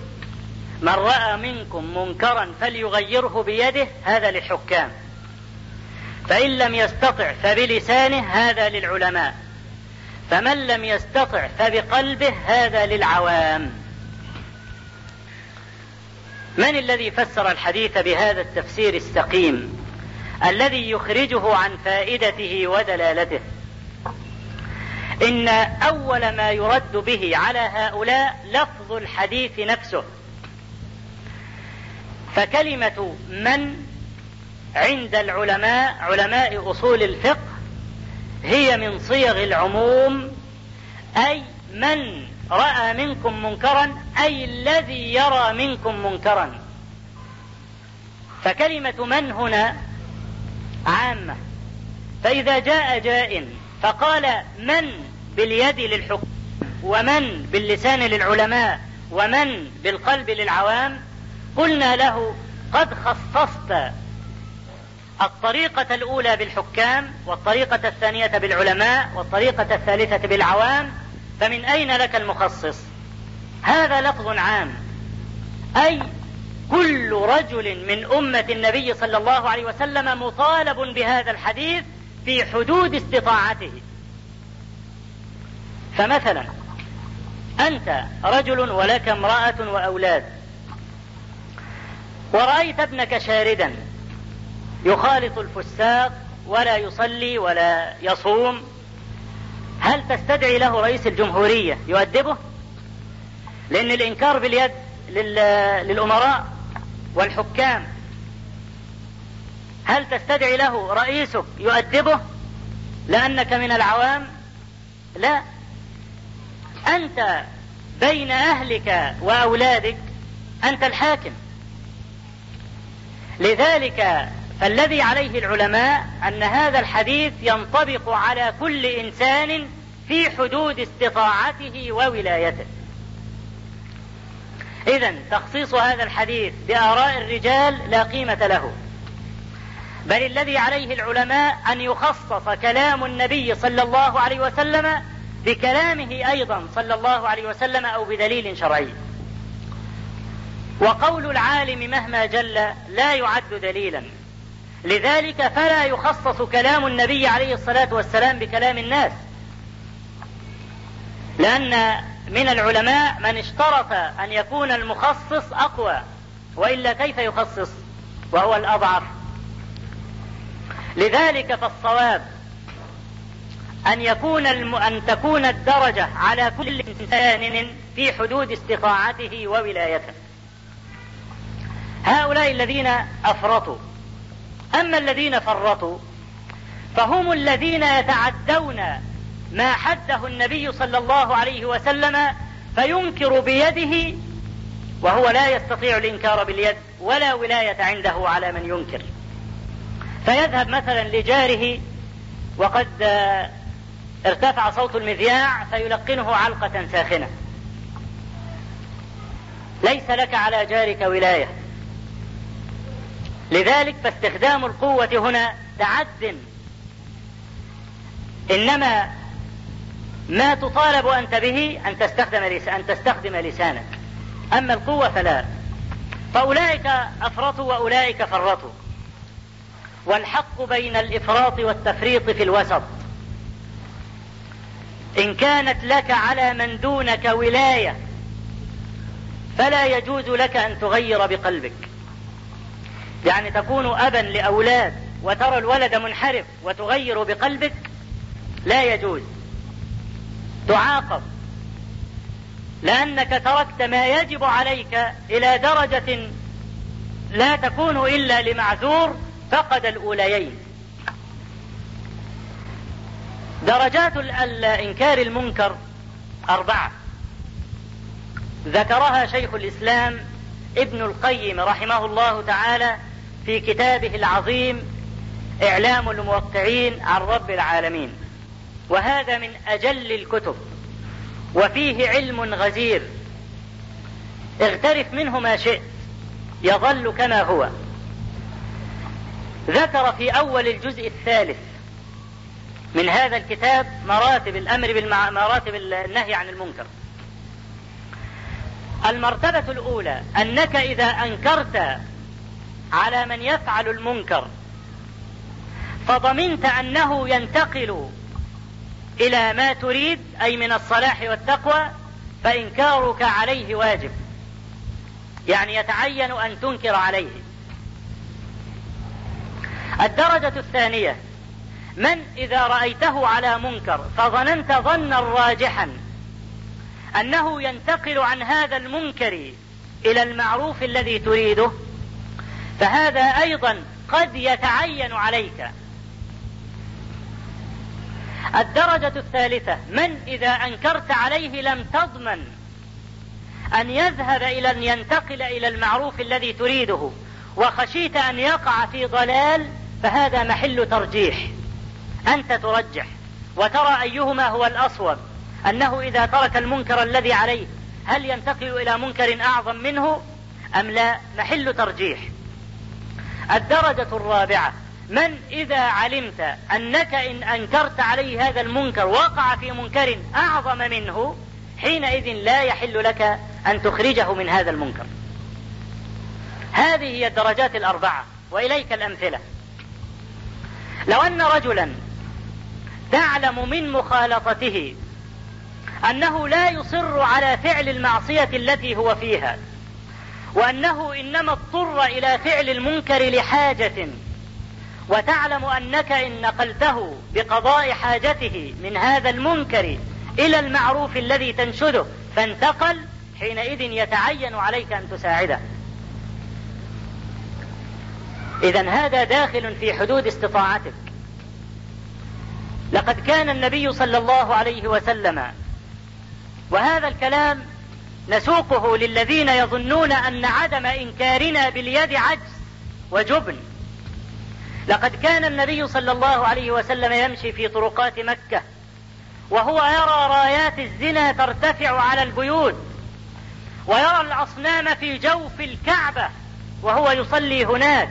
من رأى منكم منكرا فليغيره بيده هذا للحكام فإن لم يستطع فبلسانه هذا للعلماء فمن لم يستطع فبقلبه هذا للعوام. من الذي فسر الحديث بهذا التفسير السقيم؟ الذي يخرجه عن فائدته ودلالته. إن أول ما يرد به على هؤلاء لفظ الحديث نفسه. فكلمة من عند العلماء علماء أصول الفقه هي من صيغ العموم أي من رأى منكم منكرا أي الذي يرى منكم منكرا. فكلمة من هنا عامة. فإذا جاء جاء فقال من باليد للحكم ومن باللسان للعلماء ومن بالقلب للعوام قلنا له قد خصصت الطريقة الأولى بالحكام والطريقة الثانية بالعلماء والطريقة الثالثة بالعوام فمن أين لك المخصص؟ هذا لفظ عام. أي كل رجل من أمة النبي صلى الله عليه وسلم مطالب بهذا الحديث في حدود استطاعته. فمثلا أنت رجل ولك امرأة وأولاد. ورأيت ابنك شاردا. يخالط الفساق ولا يصلي ولا يصوم. هل تستدعي له رئيس الجمهورية يؤدبه؟ لأن الإنكار باليد للأمراء والحكام. هل تستدعي له رئيسك يؤدبه؟ لأنك من العوام؟ لا. أنت بين أهلك وأولادك أنت الحاكم. لذلك فالذي عليه العلماء أن هذا الحديث ينطبق على كل إنسان في حدود استطاعته وولايته. إذا تخصيص هذا الحديث بآراء الرجال لا قيمة له. بل الذي عليه العلماء أن يخصص كلام النبي صلى الله عليه وسلم بكلامه أيضا صلى الله عليه وسلم أو بدليل شرعي. وقول العالم مهما جل لا يعد دليلا. لذلك فلا يخصص كلام النبي عليه الصلاة والسلام بكلام الناس. لأن من العلماء من اشترط أن يكون المخصص أقوى وإلا كيف يخصص؟ وهو الأضعف. لذلك فالصواب أن يكون الم... أن تكون الدرجة على كل إنسان في حدود استطاعته وولايته. هؤلاء الذين أفرطوا أما الذين فرطوا فهم الذين يتعدون ما حده النبي صلى الله عليه وسلم فينكر بيده وهو لا يستطيع الإنكار باليد ولا ولاية عنده على من ينكر. فيذهب مثلا لجاره وقد ارتفع صوت المذياع فيلقنه علقة ساخنة. ليس لك على جارك ولاية. لذلك فاستخدام القوة هنا تعد. إنما ما تطالب أنت به أن تستخدم أن تستخدم لسانك. أما القوة فلا. فأولئك أفرطوا وأولئك فرطوا. والحق بين الإفراط والتفريط في الوسط. إن كانت لك على من دونك ولاية فلا يجوز لك أن تغير بقلبك. يعني تكون أبا لأولاد وترى الولد منحرف وتغير بقلبك؟ لا يجوز. تعاقب. لأنك تركت ما يجب عليك إلى درجة لا تكون إلا لمعذور فقد الأوليين. درجات الإنكار المنكر أربعة. ذكرها شيخ الإسلام ابن القيم رحمه الله تعالى في كتابه العظيم إعلام الموقعين عن رب العالمين. وهذا من أجل الكتب. وفيه علم غزير. اغترف منه ما شئت. يظل كما هو. ذكر في أول الجزء الثالث من هذا الكتاب مراتب الأمر بالمع... مراتب النهي عن المنكر. المرتبة الأولى أنك إذا أنكرت على من يفعل المنكر. فضمنت أنه ينتقل إلى ما تريد أي من الصلاح والتقوى فإنكارك عليه واجب. يعني يتعين أن تنكر عليه. الدرجة الثانية من إذا رأيته على منكر فظننت ظنا راجحا أنه ينتقل عن هذا المنكر إلى المعروف الذي تريده فهذا أيضا قد يتعين عليك. الدرجة الثالثة من إذا أنكرت عليه لم تضمن أن يذهب إلى أن ينتقل إلى المعروف الذي تريده وخشيت أن يقع في ضلال فهذا محل ترجيح. أنت ترجح وترى أيهما هو الأصوب. أنه إذا ترك المنكر الذي عليه هل ينتقل إلى منكر أعظم منه؟ أم لا؟ محل ترجيح. الدرجة الرابعة. من إذا علمت أنك إن أنكرت عليه هذا المنكر وقع في منكر أعظم منه حينئذ لا يحل لك أن تخرجه من هذا المنكر. هذه هي الدرجات الأربعة وإليك الأمثلة. لو أن رجلا تعلم من مخالطته أنه لا يصر على فعل المعصية التي هو فيها وأنه إنما اضطر إلى فعل المنكر لحاجة وتعلم أنك إن نقلته بقضاء حاجته من هذا المنكر إلى المعروف الذي تنشده فانتقل حينئذ يتعين عليك أن تساعده. إذا هذا داخل في حدود استطاعتك. لقد كان النبي صلى الله عليه وسلم وهذا الكلام نسوقه للذين يظنون أن عدم إنكارنا باليد عجز وجبن. لقد كان النبي صلى الله عليه وسلم يمشي في طرقات مكة وهو يرى رايات الزنا ترتفع على البيوت ويرى الأصنام في جوف الكعبة وهو يصلي هناك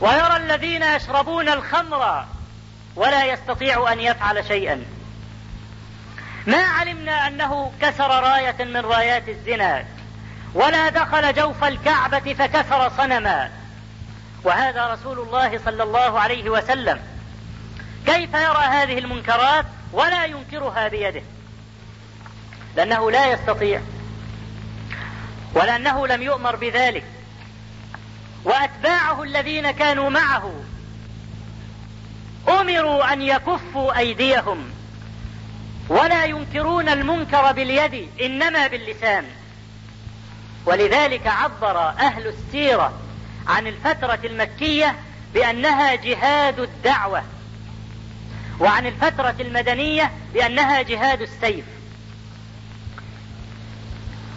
ويرى الذين يشربون الخمر ولا يستطيع أن يفعل شيئا. ما علمنا أنه كسر راية من رايات الزنا ولا دخل جوف الكعبة فكسر صنما. وهذا رسول الله صلى الله عليه وسلم. كيف يرى هذه المنكرات ولا ينكرها بيده؟ لأنه لا يستطيع ولأنه لم يؤمر بذلك. وأتباعه الذين كانوا معه أمروا أن يكفوا أيديهم. ولا ينكرون المنكر باليد إنما باللسان. ولذلك عبر أهل السيرة عن الفترة المكية بأنها جهاد الدعوة وعن الفترة المدنية بأنها جهاد السيف.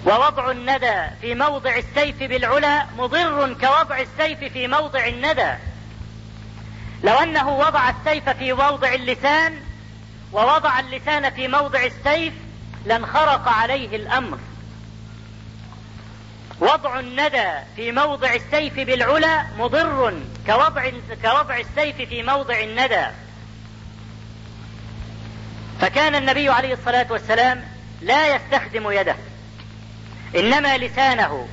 ووضع الندى في موضع السيف بالعلا مضر كوضع السيف في موضع الندى. لو أنه وضع السيف في موضع اللسان ووضع اللسان في موضع السيف لانخرق عليه الأمر. وضع الندى في موضع السيف بالعلا مضر كوضع كوضع السيف في موضع الندى. فكان النبي عليه الصلاة والسلام لا يستخدم يده إنما لسانه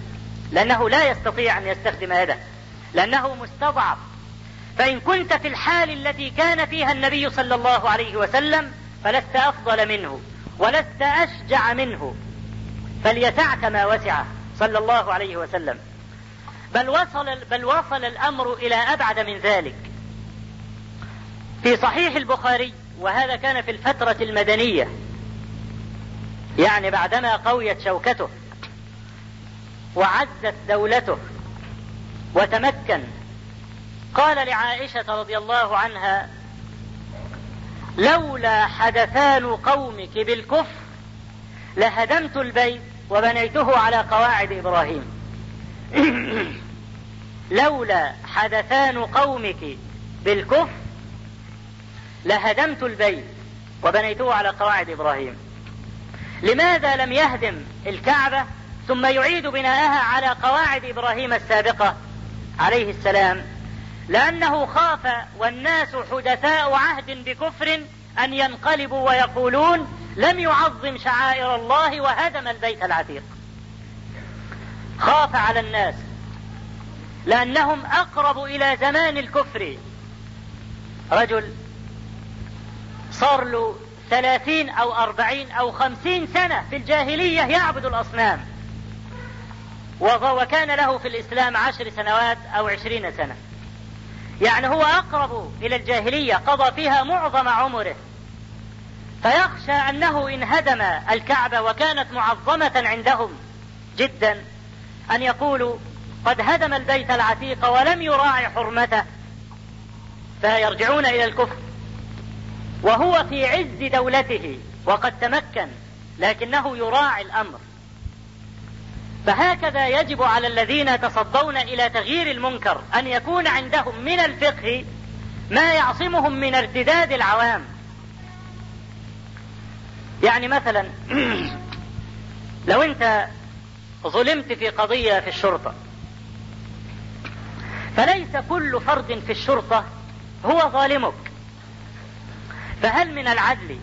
لأنه لا يستطيع أن يستخدم يده لأنه مستضعف. فإن كنت في الحال التي كان فيها النبي صلى الله عليه وسلم فلست أفضل منه ولست أشجع منه. فليسعك ما وسعه صلى الله عليه وسلم. بل وصل بل وصل الأمر إلى أبعد من ذلك. في صحيح البخاري وهذا كان في الفترة المدنية يعني بعدما قويت شوكته وعزت دولته وتمكن قال لعائشة رضي الله عنها لولا حدثان قومك بالكفر لهدمت البيت وبنيته على قواعد إبراهيم. لولا حدثان قومك بالكفر لهدمت البيت وبنيته على قواعد إبراهيم. لماذا لم يهدم الكعبة ثم يعيد بناءها على قواعد إبراهيم السابقة؟ عليه السلام لأنه خاف والناس حدثاء عهد بكفر أن ينقلبوا ويقولون لم يعظم شعائر الله وهدم البيت العتيق. خاف على الناس لأنهم أقرب إلى زمان الكفر. رجل صار له ثلاثين أو أربعين أو خمسين سنة في الجاهلية يعبد الأصنام. وكان له في الإسلام عشر سنوات أو عشرين سنة. يعني هو أقرب إلى الجاهلية قضى فيها معظم عمره. فيخشى أنه إن هدم الكعبة وكانت معظمة عندهم جدا أن يقولوا قد هدم البيت العتيق ولم يراعي حرمته. فيرجعون إلى الكفر. وهو في عز دولته وقد تمكن لكنه يراعي الأمر. فهكذا يجب على الذين يتصدون إلى تغيير المنكر أن يكون عندهم من الفقه ما يعصمهم من ارتداد العوام. يعني مثلا لو أنت ظلمت في قضية في الشرطة فليس كل فرد في الشرطة هو ظالمك. فهل من العدل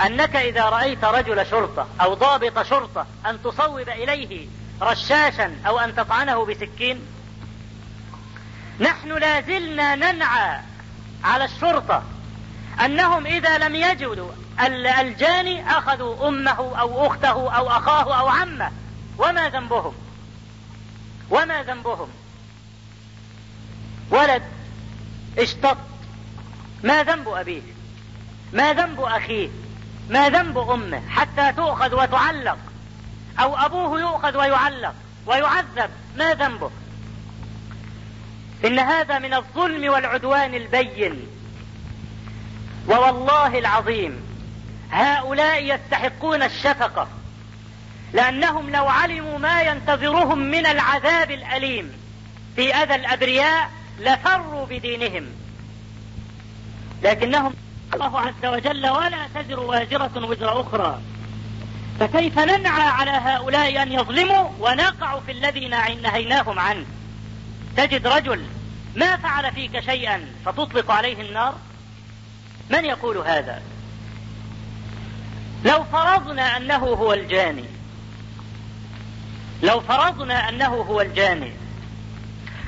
أنك إذا رأيت رجل شرطة أو ضابط شرطة أن تصوب إليه رشاشا أو أن تطعنه بسكين نحن لازلنا ننعى على الشرطة أنهم إذا لم يجدوا الجاني أخذوا أمه أو أخته أو أخاه أو عمه. وما ذنبهم؟ وما ذنبهم؟ ولد اشتط. ما ذنب أبيه؟ ما ذنب أخيه؟ ما ذنب أمه حتى تؤخذ وتعلق؟ أو أبوه يؤخذ ويعلق ويعذب ما ذنبه؟ إن هذا من الظلم والعدوان البين. ووالله العظيم هؤلاء يستحقون الشفقة لأنهم لو علموا ما ينتظرهم من العذاب الأليم في أذى الأبرياء لفروا بدينهم. لكنهم الله عز وجل ولا تزر وازرة وزر أخرى. فكيف ننعى على هؤلاء أن يظلموا ونقع في الذي نهيناهم عنه؟ تجد رجل ما فعل فيك شيئا فتطلق عليه النار؟ من يقول هذا؟ لو فرضنا أنه هو الجاني لو فرضنا أنه هو الجاني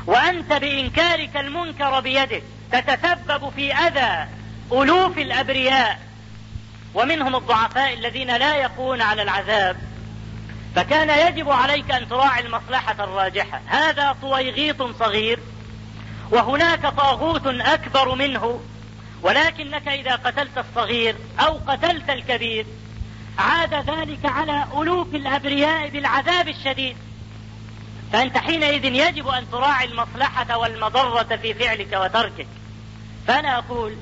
وأنت بإنكارك المنكر بيدك تتسبب في أذى ألوف الأبرياء ومنهم الضعفاء الذين لا يقون على العذاب. فكان يجب عليك أن تراعي المصلحة الراجحة. هذا طويغيط صغير وهناك طاغوت أكبر منه ولكنك إذا قتلت الصغير أو قتلت الكبير عاد ذلك على ألوف الأبرياء بالعذاب الشديد. فأنت حينئذ يجب أن تراعي المصلحة والمضرة في فعلك وتركك. فأنا أقول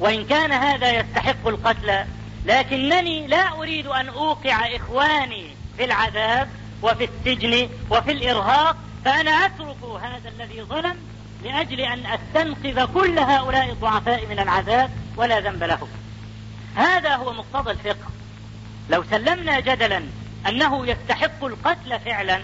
وإن كان هذا يستحق القتل لكنني لا أريد أن أوقع إخواني في العذاب وفي السجن وفي الإرهاق فأنا أترك هذا الذي ظلم لأجل أن أستنقذ كل هؤلاء الضعفاء من العذاب ولا ذنب لهم. هذا هو مقتضى الفقه. لو سلمنا جدلا أنه يستحق القتل فعلا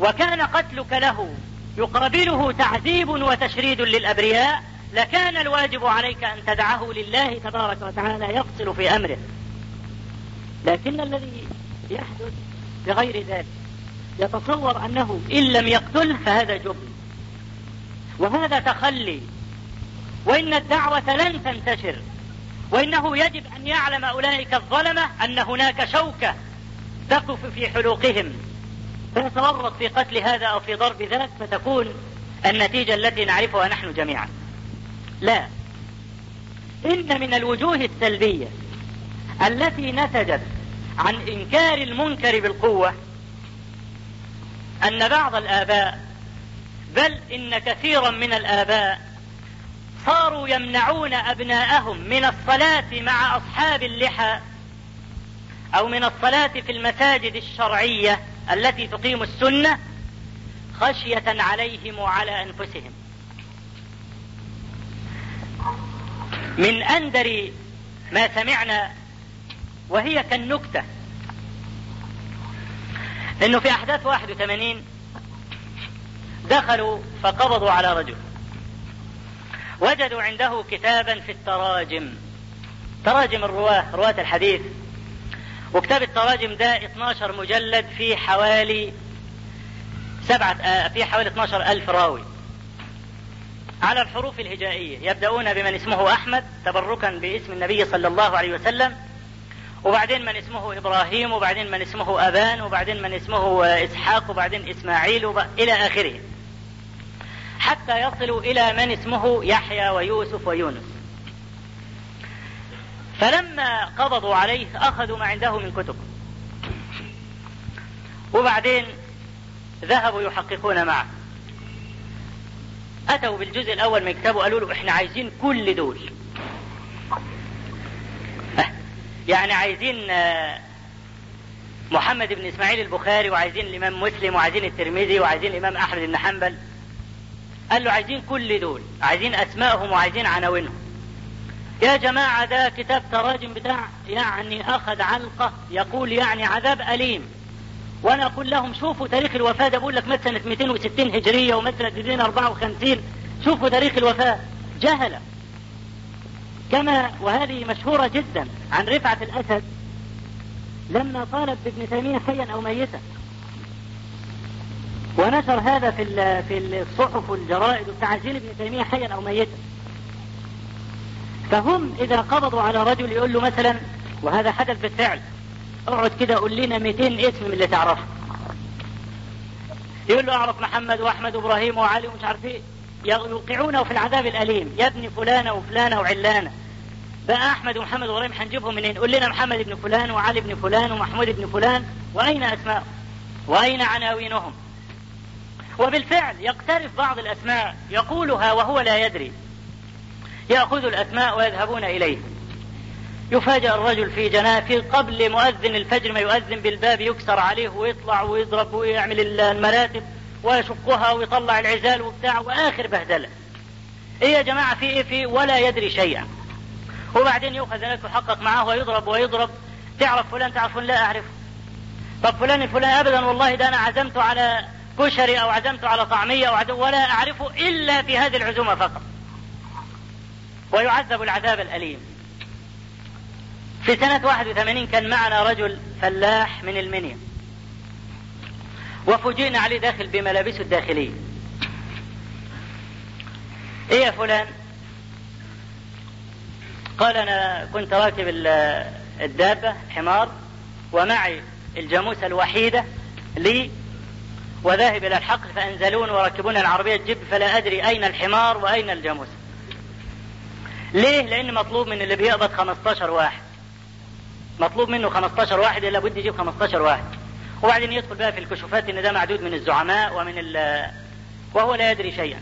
وكان قتلك له يقابله تعذيب وتشريد للأبرياء لكان الواجب عليك أن تدعه لله تبارك وتعالى يفصل في أمره. لكن الذي يحدث بغير ذلك يتصور أنه إن لم يقتله فهذا جبن. وهذا تخلي. وإن الدعوة لن تنتشر. وإنه يجب أن يعلم أولئك الظلمة أن هناك شوكة تقف في حلوقهم. فيتورط في قتل هذا أو في ضرب ذاك فتكون النتيجة التي نعرفها نحن جميعا. لا. إن من الوجوه السلبية التي نتجت عن إنكار المنكر بالقوة أن بعض الآباء بل إن كثيرا من الآباء صاروا يمنعون أبناءهم من الصلاة مع أصحاب اللحى أو من الصلاة في المساجد الشرعية التي تقيم السنة خشية عليهم وعلى أنفسهم. من أندر ما سمعنا وهي كالنكتة. انه في أحداث 81 دخلوا فقبضوا على رجل. وجدوا عنده كتابا في التراجم. تراجم الرواة رواة الحديث. وكتاب التراجم ده 12 مجلد في حوالي سبعة آه في حوالي 12 ألف راوي. على الحروف الهجائية. يبدأون بمن اسمه أحمد تبركا باسم النبي صلى الله عليه وسلم. وبعدين من اسمه إبراهيم وبعدين من اسمه أبان وبعدين من اسمه إسحاق وبعدين إسماعيل وب... إلى آخره. حتى يصلوا إلى من اسمه يحيى ويوسف ويونس. فلما قبضوا عليه أخذوا ما عنده من كتب. وبعدين ذهبوا يحققون معه. أتوا بالجزء الأول من كتابه قالوا له إحنا عايزين كل دول. يعني عايزين محمد بن إسماعيل البخاري وعايزين الإمام مسلم وعايزين الترمذي وعايزين الإمام أحمد بن حنبل. قال له عايزين كل دول عايزين أسمائهم وعايزين عناوينهم. يا جماعة ده كتاب تراجم بتاع يعني أخذ علقة يقول يعني عذاب أليم. وأنا أقول لهم شوفوا تاريخ الوفاة ده بقول لك سنة 260 هجرية ومات سنة 254 شوفوا تاريخ الوفاة. جهلة. كما وهذه مشهورة جدا عن رفعة الأسد لما طالب بابن تيمية حيا أو ميتا ونشر هذا في في الصحف والجرائد وتعزيل ابن تيمية حيا أو ميتا فهم إذا قبضوا على رجل يقول له مثلا وهذا حدث بالفعل. اقعد كده قول لنا 200 اسم من اللي تعرفه. يقول له اعرف محمد واحمد وابراهيم وعلي ومش عارف إيه. يوقعونه في العذاب الأليم. يا ابن فلانة وفلانة وعلانة. بقى أحمد ومحمد وإبراهيم هنجيبهم منين؟ قول لنا محمد بن فلان وعلي بن فلان ومحمود بن فلان. وأين اسماء؟ وأين عناوينهم؟ وبالفعل يقترف بعض الأسماء. يقولها وهو لا يدري. يأخذ الأسماء ويذهبون إليه. يفاجأ الرجل في جناه في قبل مؤذن الفجر ما يؤذن بالباب يكسر عليه ويطلع ويضرب ويعمل المراتب ويشقها ويطلع العزال وبتاع وآخر بهدلة. إيه يا جماعة في إيه في ولا يدري شيئا. وبعدين يؤخذ هناك يحقق معه ويضرب ويضرب تعرف فلان تعرف فلان لا أعرفه. طب فلان الفلان ابدا والله ده أنا عزمته على كشري أو عزمته على طعمية عزم ولا أعرفه إلا في هذه العزومة فقط. ويعذب العذاب الأليم. في سنة 81 كان معنا رجل فلاح من المنيا. وفوجئنا عليه داخل بملابسه الداخلية. إيه يا فلان؟ قال أنا كنت راكب الدابة حمار ومعي الجاموسة الوحيدة لي وذاهب إلى الحقل فأنزلون وركبون العربية الجب فلا أدري أين الحمار وأين الجاموسة. ليه؟ لأن مطلوب من اللي بيقبض 15 واحد. مطلوب منه 15 واحد إلا بد يجيب 15 واحد. وبعدين يدخل بقى في الكشوفات إن ده معدود من الزعماء ومن ال وهو لا يدري شيئا.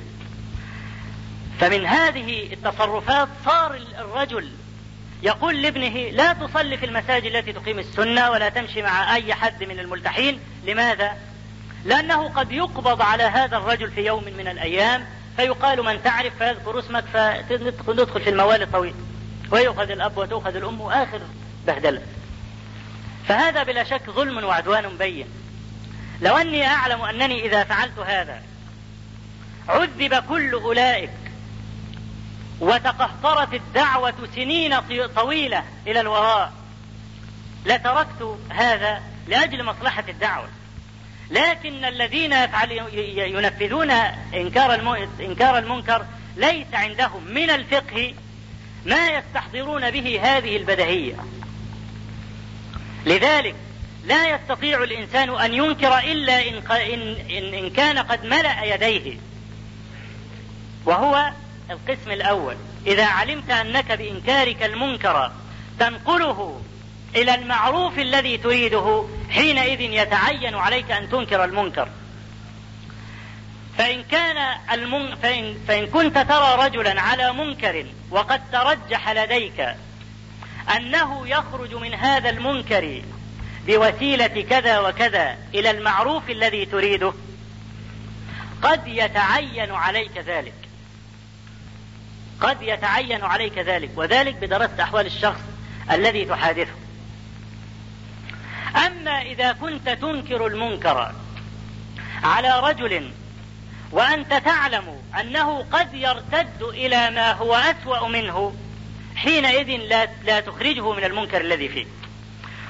فمن هذه التصرفات صار الرجل يقول لابنه لا تصلي في المساجد التي تقيم السنة ولا تمشي مع أي حد من الملتحين. لماذا؟ لأنه قد يقبض على هذا الرجل في يوم من الأيام فيقال من تعرف فيذكر اسمك فندخل في الموال الطويل. ويؤخذ الأب وتؤخذ الأم وآخر بهدلة فهذا بلا شك ظلم وعدوان بين. لو أني أعلم أنني إذا فعلت هذا عذب كل أولئك وتقهقرت الدعوة سنين طويلة إلى الوراء. لتركت هذا لأجل مصلحة الدعوة. لكن الذين ينفذون إنكار إنكار المنكر ليس عندهم من الفقه ما يستحضرون به هذه البدهية لذلك لا يستطيع الإنسان أن ينكر إلا إن, إن, إن كان قد ملأ يديه. وهو القسم الأول. إذا علمت أنك بإنكارك المنكر تنقله إلى المعروف الذي تريده حينئذ يتعين عليك أن تنكر المنكر. فإن كان المن... فإن... فإن كنت ترى رجلا على منكر وقد ترجح لديك أنه يخرج من هذا المنكر بوسيلة كذا وكذا إلى المعروف الذي تريده. قد يتعين عليك ذلك. قد يتعين عليك ذلك وذلك بدراسة أحوال الشخص الذي تحادثه. أما إذا كنت تنكر المنكر على رجل وأنت تعلم أنه قد يرتد إلى ما هو أسوأ منه حينئذ لا, لا تخرجه من المنكر الذي فيه.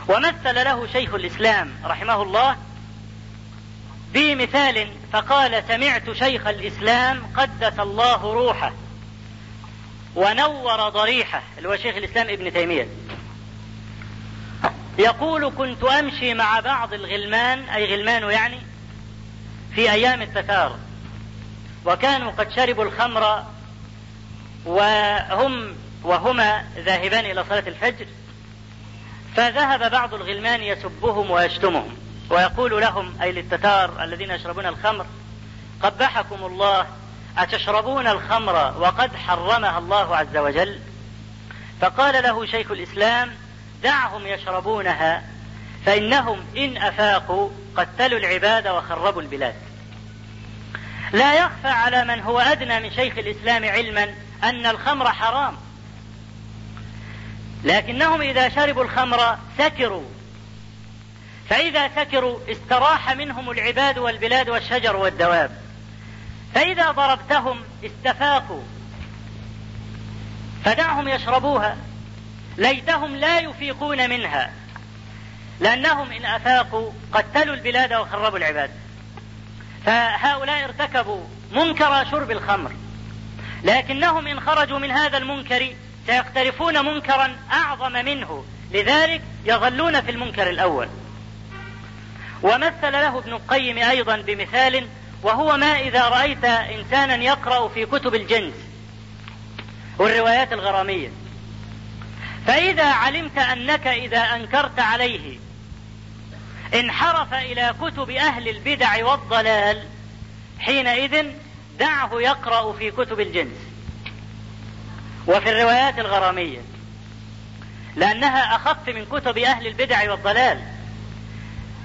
ومثل له شيخ الإسلام رحمه الله بمثال فقال سمعت شيخ الإسلام قدس الله روحه ونور ضريحه اللي هو شيخ الإسلام ابن تيمية. يقول كنت أمشي مع بعض الغلمان أي غلمان يعني في أيام التتار وكانوا قد شربوا الخمر وهم وهما ذاهبان إلى صلاة الفجر. فذهب بعض الغلمان يسبهم ويشتمهم ويقول لهم أي للتتار الذين يشربون الخمر قبحكم الله أتشربون الخمر وقد حرمها الله عز وجل؟ فقال له شيخ الإسلام دعهم يشربونها فإنهم إن أفاقوا قتلوا العباد وخربوا البلاد. لا يخفى على من هو أدنى من شيخ الإسلام علما أن الخمر حرام. لكنهم إذا شربوا الخمر سكروا. فإذا سكروا استراح منهم العباد والبلاد والشجر والدواب. فإذا ضربتهم استفاقوا. فدعهم يشربوها. ليتهم لا يفيقون منها. لأنهم إن أفاقوا قتلوا البلاد وخربوا العباد. فهؤلاء ارتكبوا منكر شرب الخمر. لكنهم إن خرجوا من هذا المنكر سيقترفون منكرا أعظم منه. لذلك يظلون في المنكر الأول. ومثل له ابن القيم أيضا بمثال وهو ما إذا رأيت إنسانا يقرأ في كتب الجنس والروايات الغرامية. فإذا علمت أنك إذا أنكرت عليه انحرف إلى كتب أهل البدع والضلال حينئذ دعه يقرأ في كتب الجنس. وفي الروايات الغرامية لأنها أخف من كتب أهل البدع والضلال.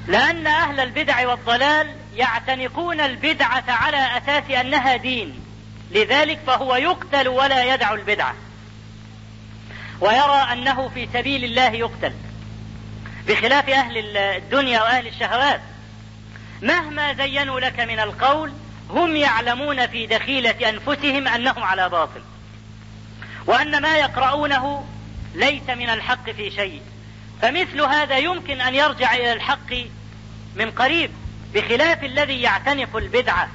لأن أهل البدع والضلال يعتنقون البدعة على أساس أنها دين. لذلك فهو يقتل ولا يدع البدعة. ويرى أنه في سبيل الله يقتل. بخلاف أهل الدنيا وأهل الشهوات. مهما زينوا لك من القول هم يعلمون في دخيلة أنفسهم أنهم على باطل. وأن ما يقرؤونه ليس من الحق في شيء. فمثل هذا يمكن أن يرجع إلى الحق من قريب بخلاف الذي يعتنق البدعة.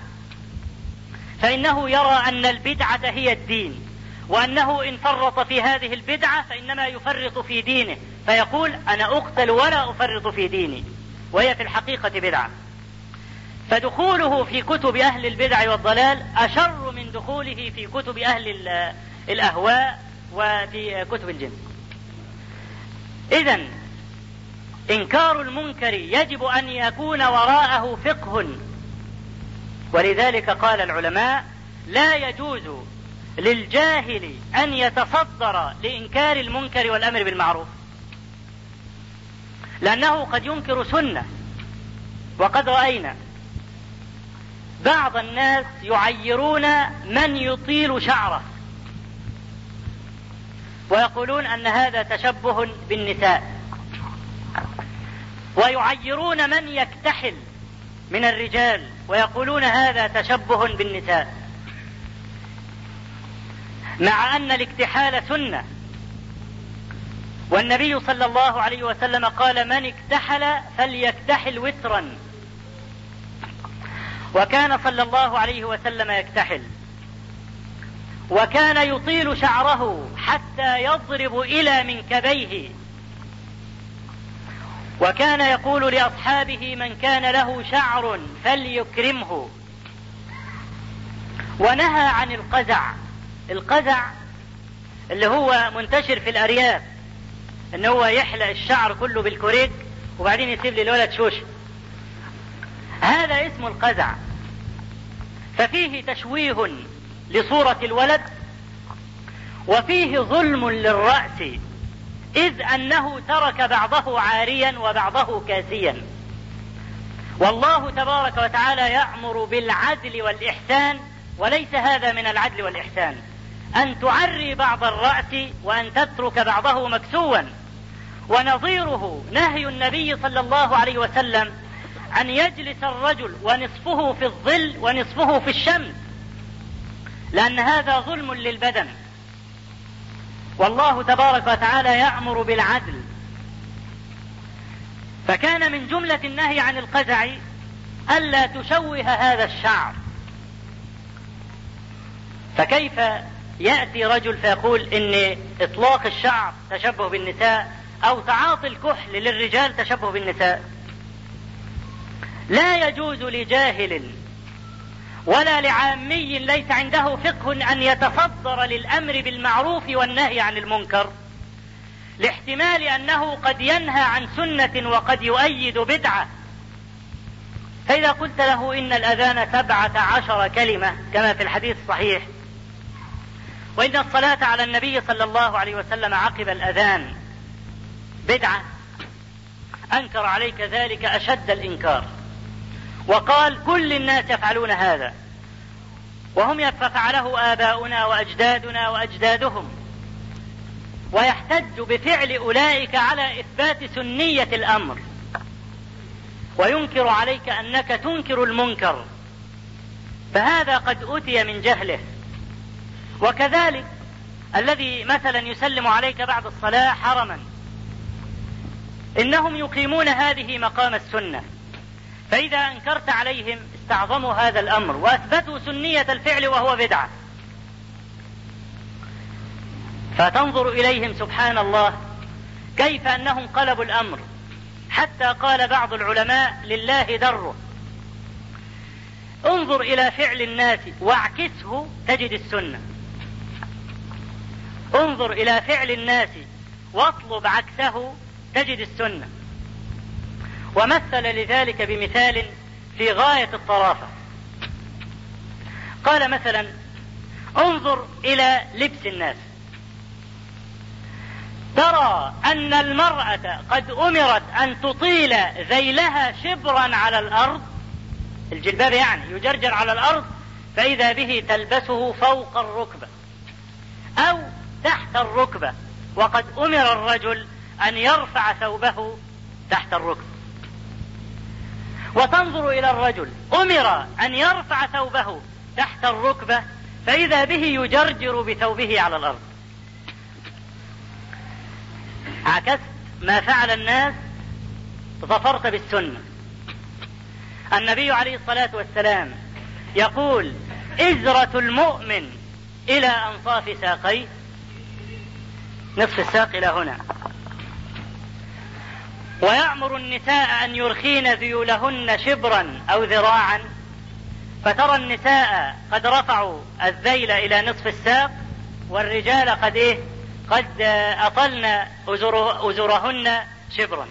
فإنه يرى أن البدعة هي الدين وأنه إن فرط في هذه البدعة فإنما يفرط في دينه. فيقول أنا أقتل ولا أفرط في ديني وهي في الحقيقة بدعة. فدخوله في كتب أهل البدع والضلال أشر من دخوله في كتب أهل الأهواء وفي كتب الجن. إذا إنكار المنكر يجب أن يكون وراءه فقه. ولذلك قال العلماء لا يجوز للجاهل أن يتصدر لإنكار المنكر والأمر بالمعروف. لأنه قد ينكر سنة. وقد رأينا بعض الناس يعيرون من يطيل شعره. ويقولون أن هذا تشبه بالنساء. ويعيرون من يكتحل من الرجال ويقولون هذا تشبه بالنساء. مع أن الاكتحال سنة. والنبي صلى الله عليه وسلم قال من اكتحل فليكتحل وترا. وكان صلى الله عليه وسلم يكتحل. وكان يطيل شعره حتى يضرب إلى منكبيه. وكان يقول لأصحابه من كان له شعر فليكرمه. ونهى عن القزع. القزع اللي هو منتشر في الأرياف إن هو يحلق الشعر كله بالكوريك وبعدين يسيب للولد شوش. هذا اسمه القزع. ففيه تشويه لصورة الولد وفيه ظلم للرأس إذ أنه ترك بعضه عاريا وبعضه كاسيا. والله تبارك وتعالى يأمر بالعدل والإحسان وليس هذا من العدل والإحسان. أن تعري بعض الرأس وأن تترك بعضه مكسوا ونظيره نهي النبي صلى الله عليه وسلم أن يجلس الرجل ونصفه في الظل ونصفه في الشمس. لأن هذا ظلم للبدن. والله تبارك وتعالى يأمر بالعدل. فكان من جملة النهي عن القزع ألا تشوه هذا الشعر. فكيف يأتي رجل فيقول إن إطلاق الشعر تشبه بالنساء أو تعاطي الكحل للرجال تشبه بالنساء؟ لا يجوز لجاهل ولا لعامي ليس عنده فقه أن يتصدر للأمر بالمعروف والنهي عن المنكر. لاحتمال أنه قد ينهى عن سنة وقد يؤيد بدعة. فإذا قلت له إن الأذان سبعة عشر كلمة كما في الحديث الصحيح. وإن الصلاة على النبي صلى الله عليه وسلم عقب الأذان بدعة أنكر عليك ذلك أشد الإنكار. وقال كل الناس يفعلون هذا. وهم فعله آباؤنا وأجدادنا وأجدادهم. ويحتج بفعل أولئك على إثبات سنية الأمر. وينكر عليك أنك تنكر المنكر. فهذا قد أتي من جهله. وكذلك الذي مثلا يسلم عليك بعد الصلاة حرما. إنهم يقيمون هذه مقام السنة. فإذا أنكرت عليهم استعظموا هذا الأمر وأثبتوا سنية الفعل وهو بدعة. فتنظر إليهم سبحان الله كيف أنهم قلبوا الأمر. حتى قال بعض العلماء لله دره انظر إلى فعل الناس واعكسه تجد السنة. انظر إلى فعل الناس واطلب عكسه تجد السنة. ومثل لذلك بمثال في غاية الطرافة. قال مثلا انظر إلى لبس الناس. ترى أن المرأة قد أمرت أن تطيل ذيلها شبرا على الأرض الجلباب يعني يجرجر على الأرض فإذا به تلبسه فوق الركبة أو تحت الركبة. وقد أمر الرجل أن يرفع ثوبه تحت الركبة. وتنظر إلى الرجل أمر أن يرفع ثوبه تحت الركبة فإذا به يجرجر بثوبه على الأرض. عكست ما فعل الناس ظفرت بالسنة. النبي عليه الصلاة والسلام يقول إزرة المؤمن إلى أنصاف ساقيه. نصف الساق إلى هنا. ويأمر النساء أن يرخين ذيولهن شبرا أو ذراعا. فترى النساء قد رفعوا الذيل إلى نصف الساق والرجال قد إيه؟ قد أطلن أزرهن شبرا.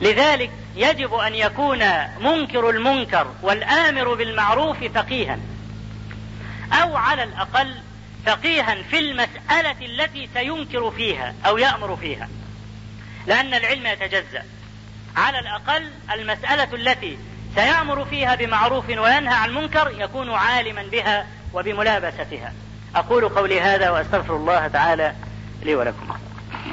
لذلك يجب أن يكون منكر المنكر والآمر بالمعروف فقيها أو على الأقل فقيها في المسألة التي سينكر فيها أو يأمر فيها. لأن العلم يتجزأ. على الأقل المسألة التي سيأمر فيها بمعروف وينهى عن منكر يكون عالما بها وبملابستها. أقول قولي هذا وأستغفر الله تعالى لي ولكم.